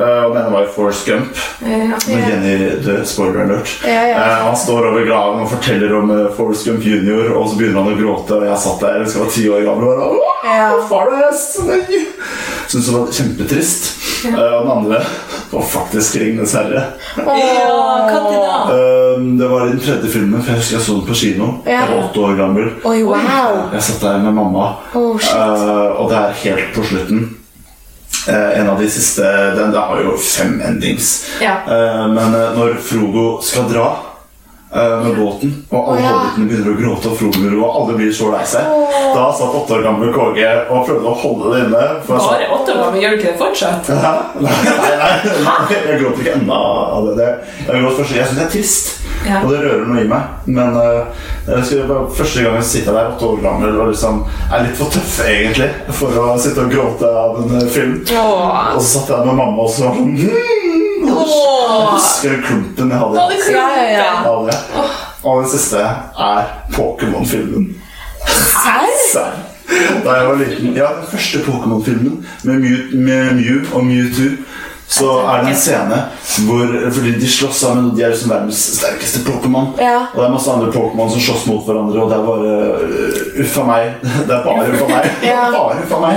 Eh, og den ene var i Forrest Gump. Med Jenny død. Spoiler alert. Ja, ja. Eh, han står over graven og forteller om uh, Forrest Gump jr., og så begynner han å gråte. Og jeg satt der jeg skal være ti år gammel og bare Ja. Nei! Syntes det var kjempetrist. Eh, og den andre var faktisk 'Ringenes herre'. Eh, det var i den tredje filmen, for jeg husker jeg så den på kino. Ja. Jeg var åtte år gammel. Oi, wow. Jeg satt der med mamma, Oh, eh, og det er helt på slutten. Eh, en av de siste Den det har jo fem endings. Ja. Eh, men eh, når Frodo skal dra med båten, og alle ja. hobbitene begynner å gråte og Frode og alle blir så lei seg. Da satt åtte år gamle KG og prøvde å holde det inne. Bare åtte år men gjør du ikke det fortsatt? Hæ? Nei, nei, nei, nei, jeg gråter ikke ennå av det. Jeg, jeg syns det er trist, Ja. og det rører noe i meg. Men uh, jeg husker bare, første gang jeg sitter der, åtte år gammel, og liksom er litt for tøff egentlig for å sitte og gråte av en eh, film. Åh. Og så satt jeg med mamma og så var sånn mm, Jeg husker den klumpen jeg hadde. Ja, ja, ja. av det. Og den siste er Pokémon-filmen. Serr? Serr. Da jeg var liten Ja, den første Pokémon-filmen med Mew, med Mew og Mewtwo. Så er det en scene hvor Fordi de slåss sammen, og de er liksom verdens sterkeste Pokémon. Ja. Og det er masse andre Pokémon som slåss mot hverandre, og det er bare Uff uffa meg. Det er bare uffa meg. Ja. Bare uffa meg.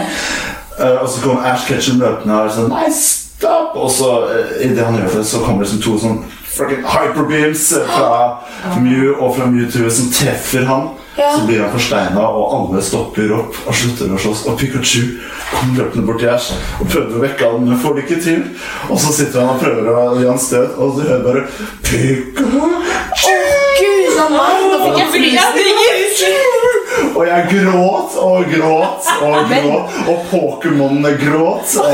Uh, og så kommer Ash Ketchum løpende og er sånn Nei, stopp! Og så uh, i det han gjør det, så kommer det liksom to sånn fucking hyperbeams fra Mew og fra Mewtwo som treffer han. Ja. Så blir han forsteina, og alle stopper opp og slutter å slåss. Og Pikachu kommer løpende bort til Ash og prøver å vekke han, men får det ikke til. Og så sitter han og prøver å gi han støt, og så hører bare Pikachu! Gud a meg, nå fikk jeg frysninger. Og jeg gråt og gråt og gråt, og Pokémonene gråt. Og,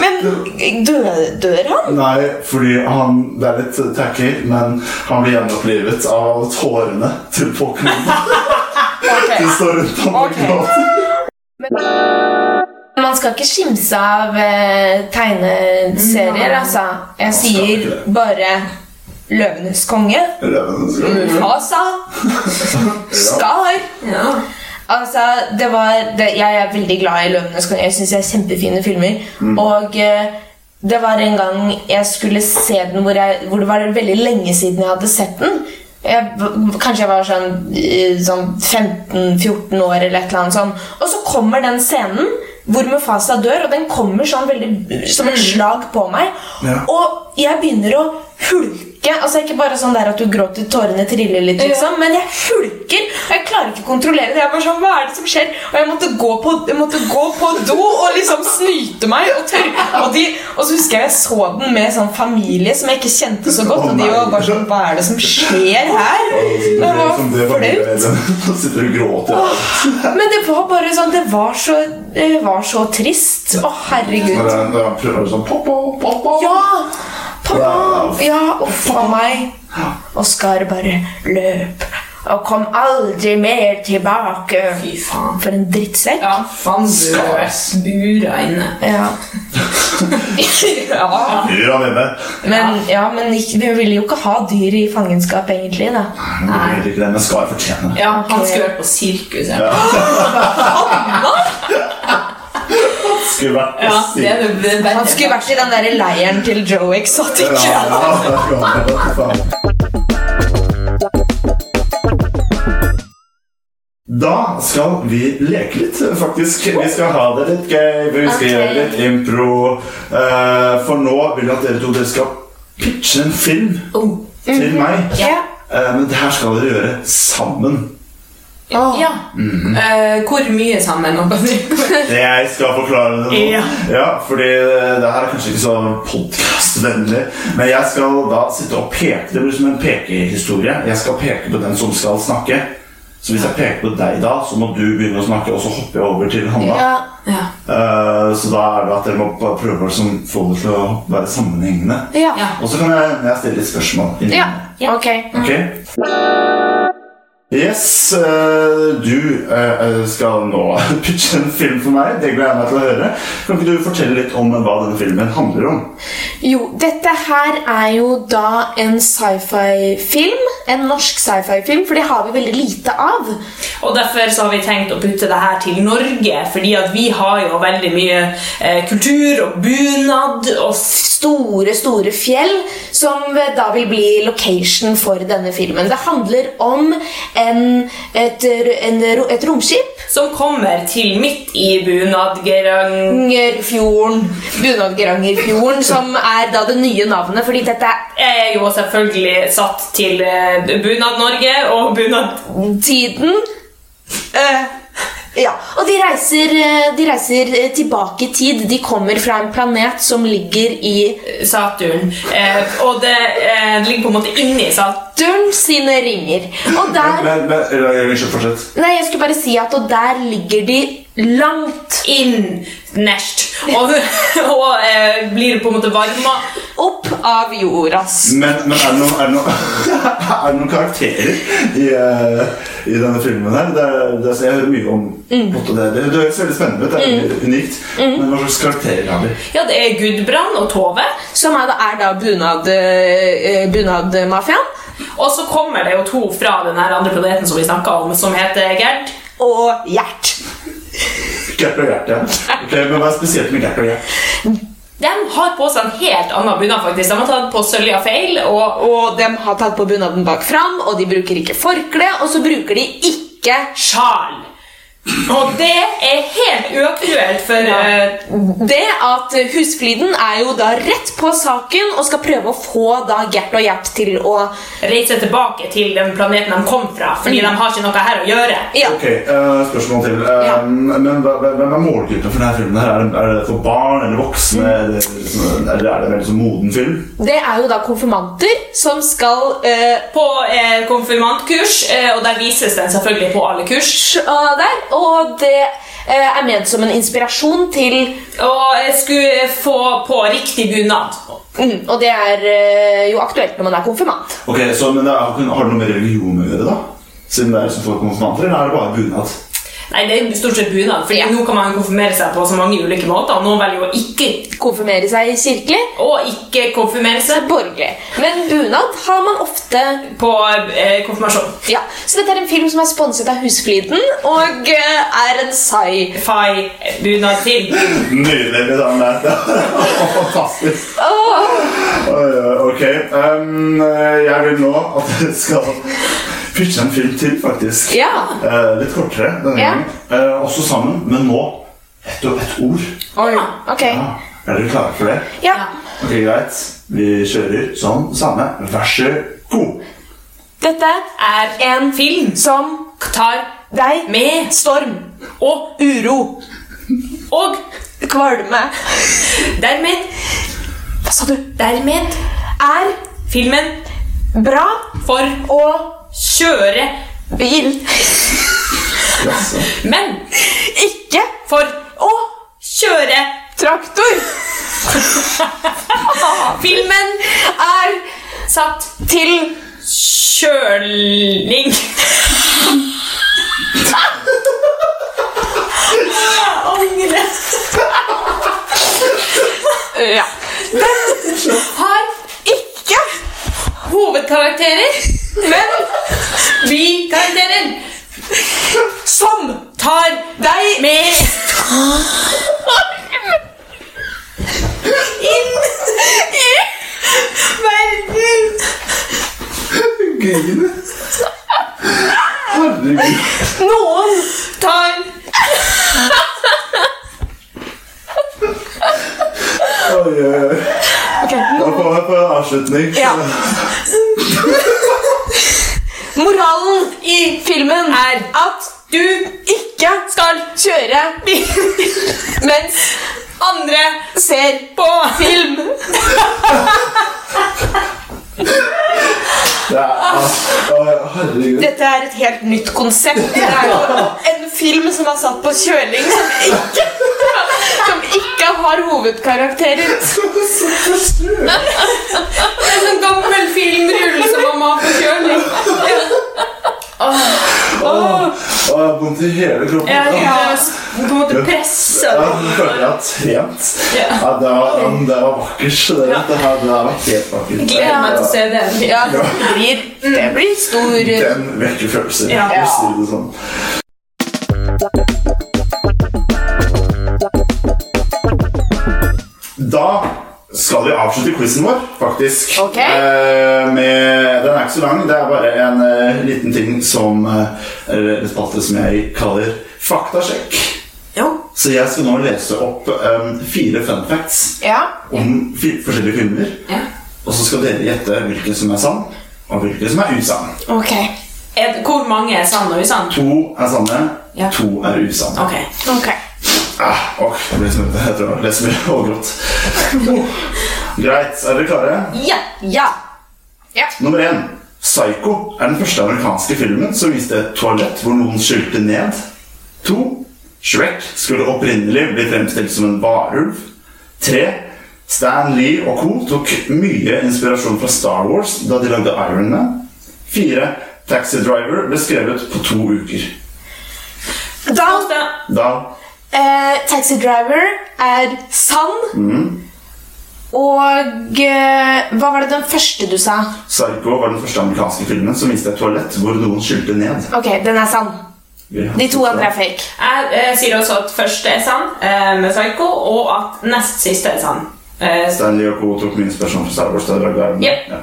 Men dør, dør han? Nei, fordi han Det er litt tacky, men han blir gjenopplivet av tårene til Pokémon. De står rundt ham og Ok. gråter. Man skal ikke skimse av eh, tegneserier, altså. Jeg sier bare Løvenes konge, Røven skal- Mufasa, Skar Ja. Altså, det var det, Jeg er veldig glad i Løvenes konge. Jeg syns det er kjempefine filmer. Og eh, det var en gang jeg skulle se den hvor, jeg, hvor det var veldig lenge siden jeg hadde sett den. Jeg, kanskje jeg var sånn, eh, sånn 15-14 år eller et eller annet sånn. Og så kommer den scenen hvor Mufasa dør, og den kommer sånn veldig som et slag på meg. Ja. Og jeg begynner å hulke. Altså Ikke bare sånn der at du gråter, tårene triller litt, liksom, men jeg hulker. Og jeg klarer ikke å kontrollere det. Jeg var bare sånn, Hva er det som skjer? Og jeg måtte gå på, jeg måtte gå på do og liksom snyte meg. Og, og, de, og så husker jeg jeg så den med sånn familie som jeg ikke kjente så godt. Og de var bare sånn Hva er det som skjer her? Det var det var flaut. Men det var bare sånn Det var så, det var så trist. Å, herregud. Når han prøver sånn Pappa, pappa. Ja! Pappa! Ja, uff a meg. Oskar bare løp og kom aldri mer tilbake. Fy faen. For en drittsekk. Ja, faen du bura inne. Ja. ja. Han inne. Men, ja, men ikke, vi ville jo ikke ha dyr i fangenskap, egentlig. da Nei, det ikke det, men skal fortjene. Ja, han Ok. skulle vært på sirkus. Ja, Skulle vært på ja det det, det Han skulle vært i den der leiren til Joe Exotic. Ja. Da skal vi leke litt, faktisk. Vi skal ha det litt gøy. Vi skal okay. gjøre litt impro. Eh, For nå vil jeg at dere to dere skal pitche en film Oh. til meg. Ja. Eh, Men det her skal dere gjøre sammen. Åh. Ja. Eh, hvor mye sammen? Jeg skal forklare det nå. Ja. Ja, fordi det her er kanskje ikke så podkastvennlig. Men jeg skal da sitte og peke. Det blir som en pekehistorie. Jeg skal peke på den som skal snakke. Så hvis jeg peker på deg da, så må du begynne å snakke, og så hopper jeg over til Hanna. Ja. ja. Uh, så da er det at dere må prøve å liksom få det til å være sammenhengende. Ja. Ja. Og så kan jeg, jeg stille litt spørsmål. Ja. ja. Ok. Ok. Yes, eh, du eh, skal nå pitche en film for meg. Det gleder jeg meg til å høre. Kan ikke du fortelle litt om hva denne filmen handler om? Jo, dette her er jo da en sci-fi-film. En norsk sci-fi-film, for det har vi veldig lite av. Og Derfor så har vi tenkt å putte det her til Norge, fordi at vi har jo veldig mye eh, kultur og bunad. og Store, store fjell, som da vil bli location for denne filmen. Det handler om en, et, en, et romskip. Som kommer til midt i Bunadgerangerfjorden. Bunadgerangerfjorden, som er da det nye navnet, fordi dette er jo selvfølgelig satt til eh, Bunad-Norge og Bunad... er tiden. Eh, Ja, og de reiser, eh, de reiser eh, tilbake i tid. De kommer fra en planet som ligger i Saturn. Eh, og det eh, ligger på en måte inni Saturn. Sine ringer. Og der Men, men, vil Unnskyld, fortsett. Nei, jeg skulle bare si at og der ligger de langt Innerst. Og, og eh, blir på en måte varma opp av jordas. Men, men er, det noen, er, det noen, er det noen karakterer i, eh, i denne filmen her? Det, er- det, er- jeg hører mye om Mm. det. Det, høres veldig spennende ut. Det er unikt. Men hva slags karakterer har vi? Ja, det er Gudbrand og Tove. Som er, er da bunad, eh, bunadmafiaen. Og så kommer det jo to fra den andre planeten som vi snakka om, som heter Gerd. Og Gjert. Gert og Gjert, ja. Okay, men Hva er spesielt med Gert og Gjert? De har på seg en helt annen bunad, faktisk. De har tatt på sølja feil, og, Og de har tatt på bunaden bak fram, og de bruker ikke forkle, og så bruker de ikke sjal. Og det er helt uaktuelt for eh, Det at Husfliden er jo da rett på saken og skal prøve å få da Gert og Gjert til å reise tilbake til den planeten de kom fra, fordi de har ikke noe her å gjøre. Ja. Ok, uh, Spørsmål til. Uh, Ja. Men Hvem er målgruppen for denne filmen? her? Er det, er det for barn eller voksne? Eller, liksom- eller er det en veldig sånn moden film? Det er jo da konfirmanter som skal eh, På eh, konfirmantkurs, eh, og der vises den selvfølgelig på alle kurs. uh, der, og det eh, er ment som en inspirasjon til Og jeg skulle få på riktig bunad. mm, Og det er eh, jo aktuelt når man er konfirmant. Ok, så, men det er, Har det noe med religion å gjøre, da? Siden det er som får konfirmanter, eller er det bare bunad? Nei, det er stort sett bunad, for Ja. nå kan man konfirmere seg på så mange ulike måter. Noen velger å ikke Konfirmere seg kirkelig, og ikke konfirmere seg borgerlig. Men bunad har man ofte på eh, konfirmasjon. Ja, Så dette er en film som er sponset av Husfliden og eh, er en sci-fi bunad til. Nydelig. Det fantastisk. Oh. ok. Um, jeg vil nå at dere skal pitche en film til, faktisk. Ja. Eh, litt kortere denne Ja. gangen. Eh, også sammen, men nå ett og ett ord. Oi, ok. Ja. Er dere klare for det? Ja. Ok, Greit. Vi kjører sånn samme. Vær så god. Dette Er en film som tar deg med storm, og uro, og kvalme dermed Hva sa du? dermed Er filmen bra for å kjøre bil. Men Ikke for å kjøre traktor. filmen Er satt til kjøling. Angre. Ja. Den Har ikke hovedkarakterer, men vi karakterer som tar deg med inn i verden. Gøyene. Herregud. Noen tar Oi, oi, oi. Da får jeg på avslutning. Ja. Moralen i filmen er at du ikke skal kjøre bil mens andre ser på film. Er, herregud. Dette er et helt nytt konsept. Det er jo en film som er satt på kjøling, som ikke har hovedkarakterer. En sånn gammel filmrull som man må ha på kjøling. Åh, jeg har vondt i hele kroppen. Jeg Ja. Du måte pressa. Ja, jeg føler jeg har trent. Ja. Ja, det, var, det var vakkert. Det, det, her, det her var helt vakkert. Gleder meg til å se den. Ja, det blir, det blir stor Den vekker følelser. Ja. for Da skal vi avslutte quizen vår, faktisk. Ok. Eh, med, den er ikke så lang. Det er bare en eh, liten ting som eh, Eller en spalte som jeg kaller faktasjekk. Jo. Så jeg skal nå lese opp um, fire fun facts Ja. om forskjellige filmer. Ja. Og så skal dere gjette hvilken som er sann, og hvilken som er usann. Ok. Er- Hvor mange er sann og usann? To er sanne, Ja. to er usanne. Ok. Ok. Ah, åh, jeg blir smurt. Jeg tror jeg leser mye og grått. Greit, er dere klare? Ja. Ja. Ja. Nummer én. Psycho er den første amerikanske filmen som viste et toalett hvor noen skylte ned. To. Shrek skulle opprinnelig bli fremstilt som en varulv. Tre. Stan Lee og co. tok mye inspirasjon fra Star Wars da de lagde Iron Man. Fire. Taxi Driver ble skrevet på to uker. Da. Da eh, Taxi Driver er sann. Og eh, hva var det den første du sa? Psycho var den første amerikanske filmen som viste et toalett hvor noen skylte ned. Ok, den er sann. De to andre er fake. Jeg eh, sier også at første er sann eh, med Psycho, og at nest siste er sann. Eh, Stanley og co. tok min spørsmål fra Star Wars. Yep. Ja.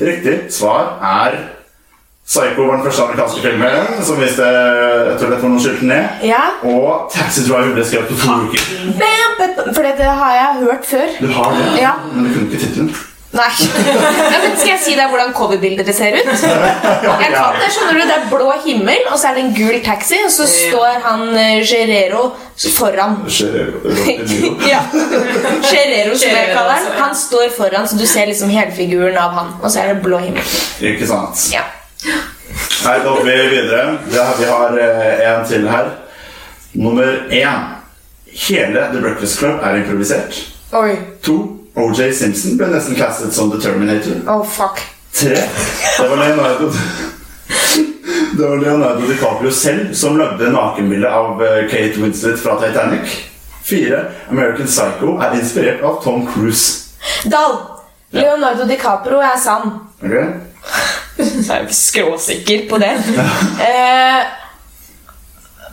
Riktig svar er Psycho var den første amerikanske filmen som viste et toalett hvor noen skylte ned. Ja. Og Taxi Driver ble skrevet på to uker. Bam, bam, For det har jeg hørt før. Du har det, Ja. men du kunne ikke tittelen. Nei. Nei, men skal jeg si deg hvordan coverbildet det ser ut? Jeg kan det, skjønner du. Det er blå himmel, og så er det en gul taxi, og så står han eh, Gerero foran. Ja. Gerero, som jeg kaller han. Han står foran, så du ser liksom helfiguren av han. Og så er det blå himmel. Ikke sant? Ja. Her går vi videre. Er- Vi har eh, en til her. Nummer én. Hele The Breakfast Club er improvisert. Oi. To. OJ Simpson ble nesten castet som The Terminator. Oh, fuck. Tre. Det var Leonardo Det var Leonardo DiCaprio selv som lagde nakenbildet av eh, Kate Winslet fra Titanic. Fire. American Psycho er inspirert av Tom Cruise. Dal! Leonardo DiCaprio er sann. Ok? Så er jeg ikke skråsikker på det. eh,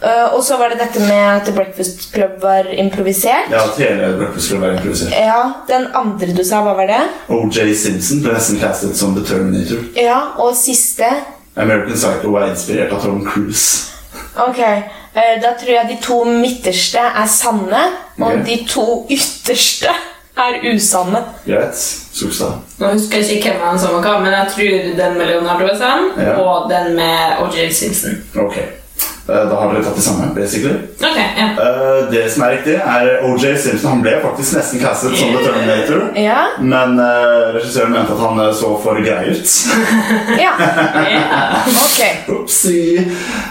eh, og så var det dette med at The Breakfast Club var improvisert. Ja, hele Breakfast Club var improvisert. Ja, Den andre du sa, hva var det? OJ Simpson ble nesten castet som The Terminator. Ja, Og siste? American Psycho er inspirert av Tom Cruise. Ok, uh, Da tror jeg de to midterste er sanne, og Ok. de to ytterste er usanne. Greit. Sukstad. Nå husker jeg ikke hvem han som var hva, men jeg tror den med Leonardo er sann, Ja. og den med OJ Simpson. Ok. Eh, Da har dere tatt det samme, basically. Okay, ja. Eh, Det som er riktig, er OJ Simpson. Han ble faktisk nesten castet som The Terminator. Ja, Men eh, regissøren mente at han så for grei ut. ja, Yeah. ok. Opsi.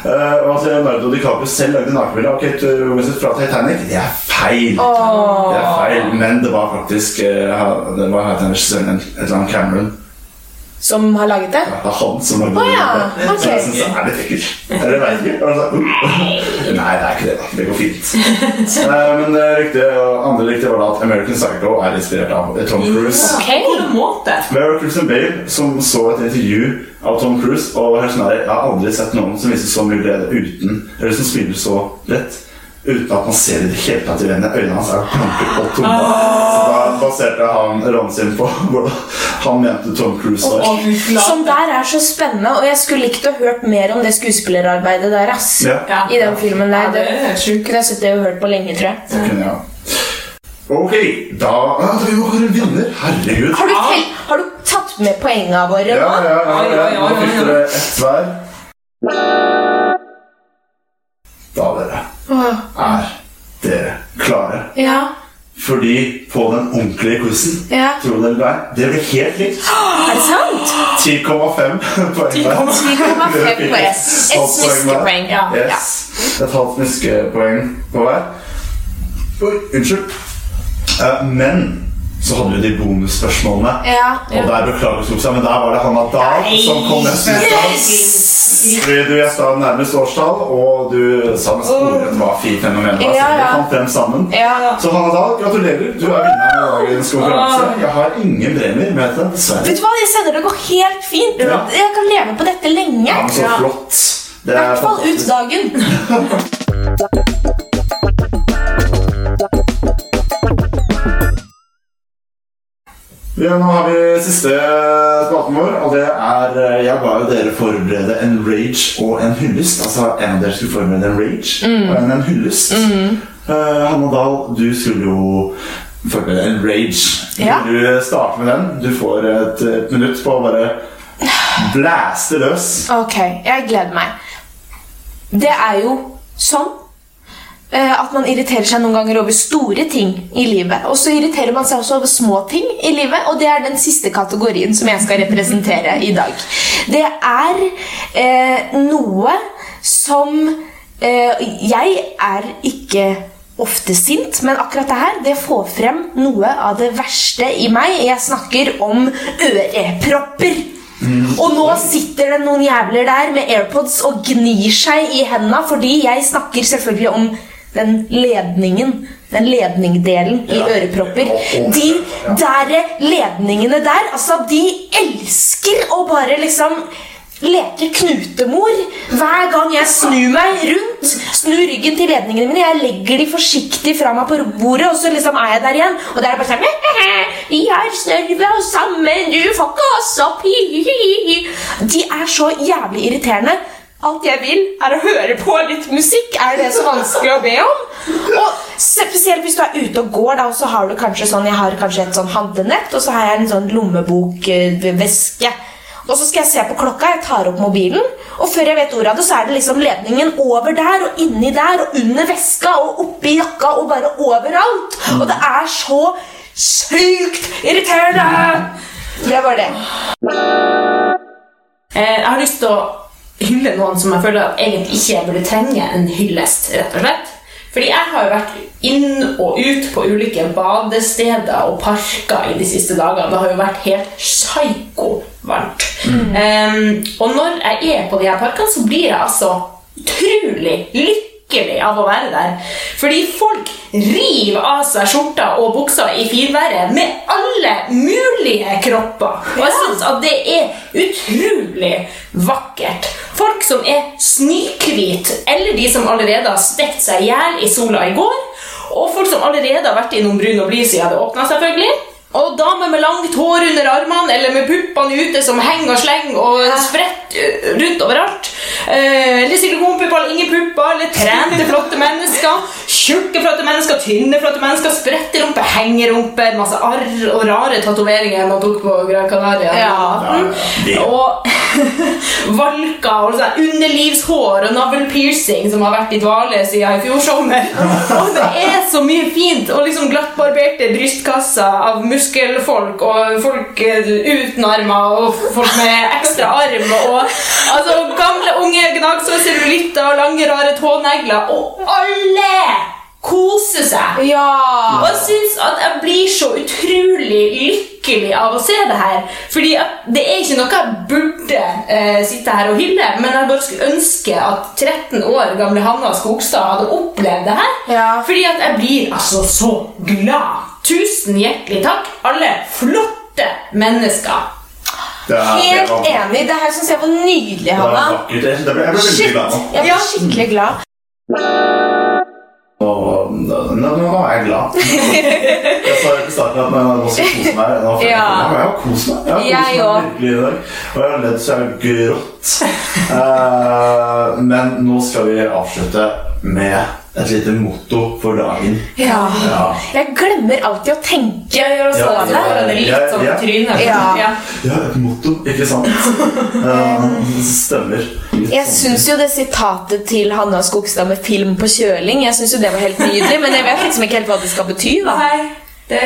Uh, og at Leonardo DiCaprio selv lagde nakenbilde av Kate Winslet fra Titanic, det er feil. Oh. Det er feil, Men det var faktisk eh, Det var regissøren et eller annet Cameron. Som har laget det? Ja, Det er han som lagde oh, ja, det. ok. Så jeg det er litt ekkelt. Eller jeg vet ikke. Og så, uh, Nei, det er ikke det. Det går fint. Nei, men det riktige, og andre riktige var da at American Psycho er inspirert av Tom Cruise. Ok. På en måte? Mary Christian Bale som så et intervju av Tom Cruise. Og her sånn her, Jeg har aldri sett noen som viser så mye glede uten Eller som spiller så lett uten at man ser det i det hele tatt i øynene. Øynene hans er blanke og tomme. Så da baserte han rollen sin på hvordan han mente Tom Cruise var. Oh. Som der er så spennende, og jeg skulle likt å hørt mer om det skuespillerarbeidet der. ass Ja. Ja. I den filmen der. Ja, det er helt sjukt. kunne jeg sittet og hørt på lenge, tror jeg. Det kunne jeg. Ok, da ja, Vi må være venner. vinner. Herregud. Har du, tel har du tatt med poengene våre Ja, nå? ja, ja. ja. ja, ja, oi, Nå fikk dere ett hver. Da, dere, er dere klare. Ja. Fordi på den ordentlige quizen ja. Tro det eller ei, det ble helt likt. Er det sant? 10,5 poeng hver. 10,5 poeng. Et smiskepoeng. Ja. Yes. Et halvt smiskepoeng på hver. Oi, unnskyld. Uh, men så hadde vi de bonusspørsmålene. Ja. Og der beklager Soksa, men der var det Hanna Dahl som kom med ut av. Fordi du gjetta nærmest årstall, og du sa med sporet hva FI-fenomenet var. Ja, ja. fant dem sammen. Ja. Så Hanna Dahl, gratulerer. Du er vinner av dagens konkurranse. Jeg har ingen premier med til dessverre. Vet du hva, jeg sender det går helt fint. Ja. Jeg kan leve på dette lenge. Ja, men så flott. Det er hvert fall ut dagen. Ja, nå har vi siste spalten vår, og det er eh, Jeg ba jo dere forberede en rage og en hyllest. Altså en av dere skulle forberede en rage og en en hyllest. Eh, Hanne Dahl, du skulle jo forberede en rage. Ja. Du starte med den? Du får et, et minutt på å bare Blæste løs. Ok, jeg gleder meg. Det er jo sånn at man irriterer seg noen ganger over store ting i livet. Og så irriterer man seg også over små ting i livet, og det er den siste kategorien som jeg skal representere i dag. Det er eh, noe som eh, Jeg er ikke ofte sint, men akkurat det her det får frem noe av det verste i meg. Jeg snakker om ørepropper. Og nå sitter det noen jævler der med AirPods og gnir seg i hendene fordi jeg snakker selvfølgelig om den ledningen. Den ledningdelen i Ja. ørepropper. De der ledningene der, altså, de elsker å bare liksom leke knutemor hver gang jeg snur meg rundt. Snur ryggen til ledningene mine. Jeg legger de forsiktig fra meg på bordet, og så liksom er jeg der igjen. Og der er det bare sånn Vi har snørvet og sammen, du får ikke oss opp. hi, hi, hi, hi». De er så jævlig irriterende. Alt jeg vil, er å høre på litt musikk. Er det så vanskelig å be om? Og Spesielt hvis du er ute og går, da, og så har du kanskje sånn Jeg har kanskje et sånn handlenett, og så har jeg en sånn lommebokveske. Og så skal jeg se på klokka, jeg tar opp mobilen, og før jeg vet ordet av det, så er det liksom ledningen over der og inni der og under veska og oppi jakka og bare overalt. Og det er så sykt irriterende! Det var det. Eh, jeg har lyst til å hylle noen som jeg føler at egentlig ikke burde trenge en hyllest, rett og slett. Fordi jeg har jo vært inn og ut på ulike badesteder og parker i de siste dagene. Det har jo vært helt psyko varmt. Em, og når jeg er på de her parkene, så blir jeg altså utrolig lykkelig av å være der. Fordi folk river av seg skjorta og buksa i finværet med alle mulige kropper. Og jeg synes at det er utrolig vakkert. Folk som er snøhvite, eller de som allerede har stekt seg i hjel i sola i går. Og folk som allerede har vært innom brun og blid siden det åpna, selvfølgelig. Og damer med langt hår under armene eller med puppene ute som henger og slenger og spretter rundt overalt. Eh, eller silikonpupper eller ingen pupper, eller trente, flotte mennesker. Tjukke, flotte mennesker, tynne, flotte mennesker, spretterumpe, hengerumpe, masse arr og rare tatoveringer man tok på Gran Canaria. Ja. Ja, Og valker og sånn underlivshår og navlepiercing som har vært i dvale siden i fjor sommer. Og det er så mye fint! Og liksom glattbarberte brystkasser av muskelfolk og folk eh, uten armer og folk med ekstra arm og altså gamle, unge gnagsår, cellulitter og lange, rare tånegler. Og alle koser seg! Ja. Og jeg syns at jeg blir så utrolig lykkelig av å se det her. Fordi at det er ikke noe jeg burde eh, sitte her og hylle, men jeg bare skulle ønske at 13 år gamle Hanna Skogstad hadde opplevd det her. Ja. Fordi at jeg blir altså så glad. Tusen hjertelig takk, alle flotte mennesker. Det er- det Helt var- enig. Det her syns jeg var nydelig, Det Hanna. Jeg ble, jeg ble Shit! glad. Jeg ble skikkelig glad. Og nå, nå, nå er jeg glad. Jeg sa jo i starten at nå skal kose meg. Nå, Ja. Jeg har kost meg. Jeg har kost meg virkelig i dag. Og jeg har ledd så jeg har grått. Uh, men nå skal vi avslutte med et lite motto for dagen. Ja. Ja. Jeg glemmer alltid å tenke. Jeg gjør også Ja, det. ja, det litt ja, sånn ja. Ja. Ja. Ja, et motto, ikke sant? Eh, stemmer. Litt Jeg sånn. syns jo det sitatet til Hanna Skogstad med 'film på kjøling' Jeg synes jo det var helt nydelig, men jeg vet liksom ikke helt hva det skal bety. da Nei, det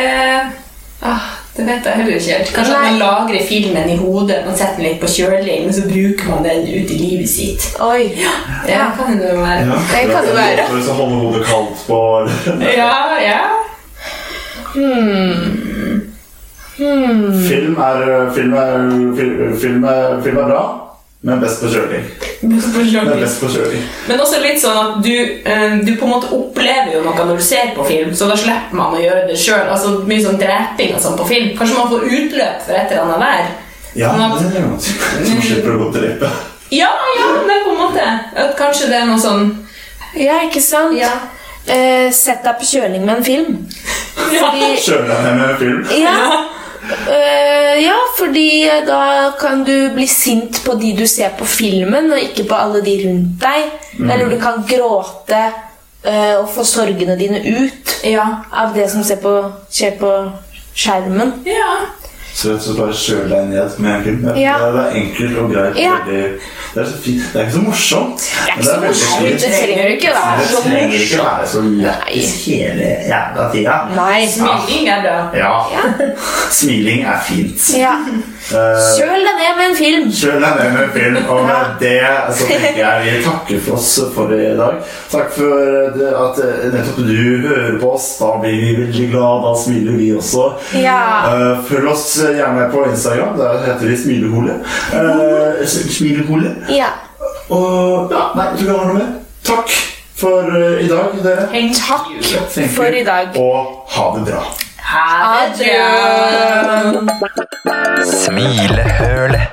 ah, Det vet jeg heller ikke helt. Kanskje Nei. man lagrer filmen i hodet, man setter den litt på kjøling, men så bruker man den ut i livet sitt. Oi. Det kan det være. Ja, Det kan det være. For å holde hodet kaldt på Ja, Ja, ja. Film er, film, er, film, film, er, film er bra, men best på kjøling. Men best på kjøring. Men også litt sånn at du, eh, du på en måte opplever jo noe når du ser på film, så da slipper man å gjøre det sjøl. Altså, mye sånn dreping og sånn på film. Kanskje man får utløp for et eller annet der. Ja, Sånn at- det er noe. som slipper å gå til drepe. Ja, ja, men på en måte. At kanskje det er noe sånn Ja, ikke sant? Ja. Eh, sett deg på kjøling med en film. Fordi ned med film. Ja. Eh, ja, fordi da kan du bli sint på de du ser på filmen, og ikke på alle de rundt deg. Eller du kan gråte uh, og få sorgene dine ut Ja. av det som ser på, skjer på skjermen. Ja. Så slett bare kjøl deg ned med en film. Det, Ja. det er enkelt og greit. Ja. Veldig, det er så fint. Det er ikke så morsomt. Det er men ikke så morsomt. Det trenger ikke være Det så trenger ikke være så lættis hele jævla tida. Nei. Smiling er bra. Ja. Smiling er fint. Ja. Eh, Kjøl deg ned med en film. Kjøl deg ned med en film, og med det så tenker jeg vi takker for oss for i dag. Takk for at eh, nettopp du hører på oss. Da blir vi veldig glad. Da smiler vi også. Ja. Eh, følg oss gjerne på Instagram. Der heter vi Smilehole. Smilehole. Ja. Og ja, nei, du kan ha noe mer. Takk for i dag, dere. Takk for i dag. Og ha det bra. Ha det bra. Smilehølet.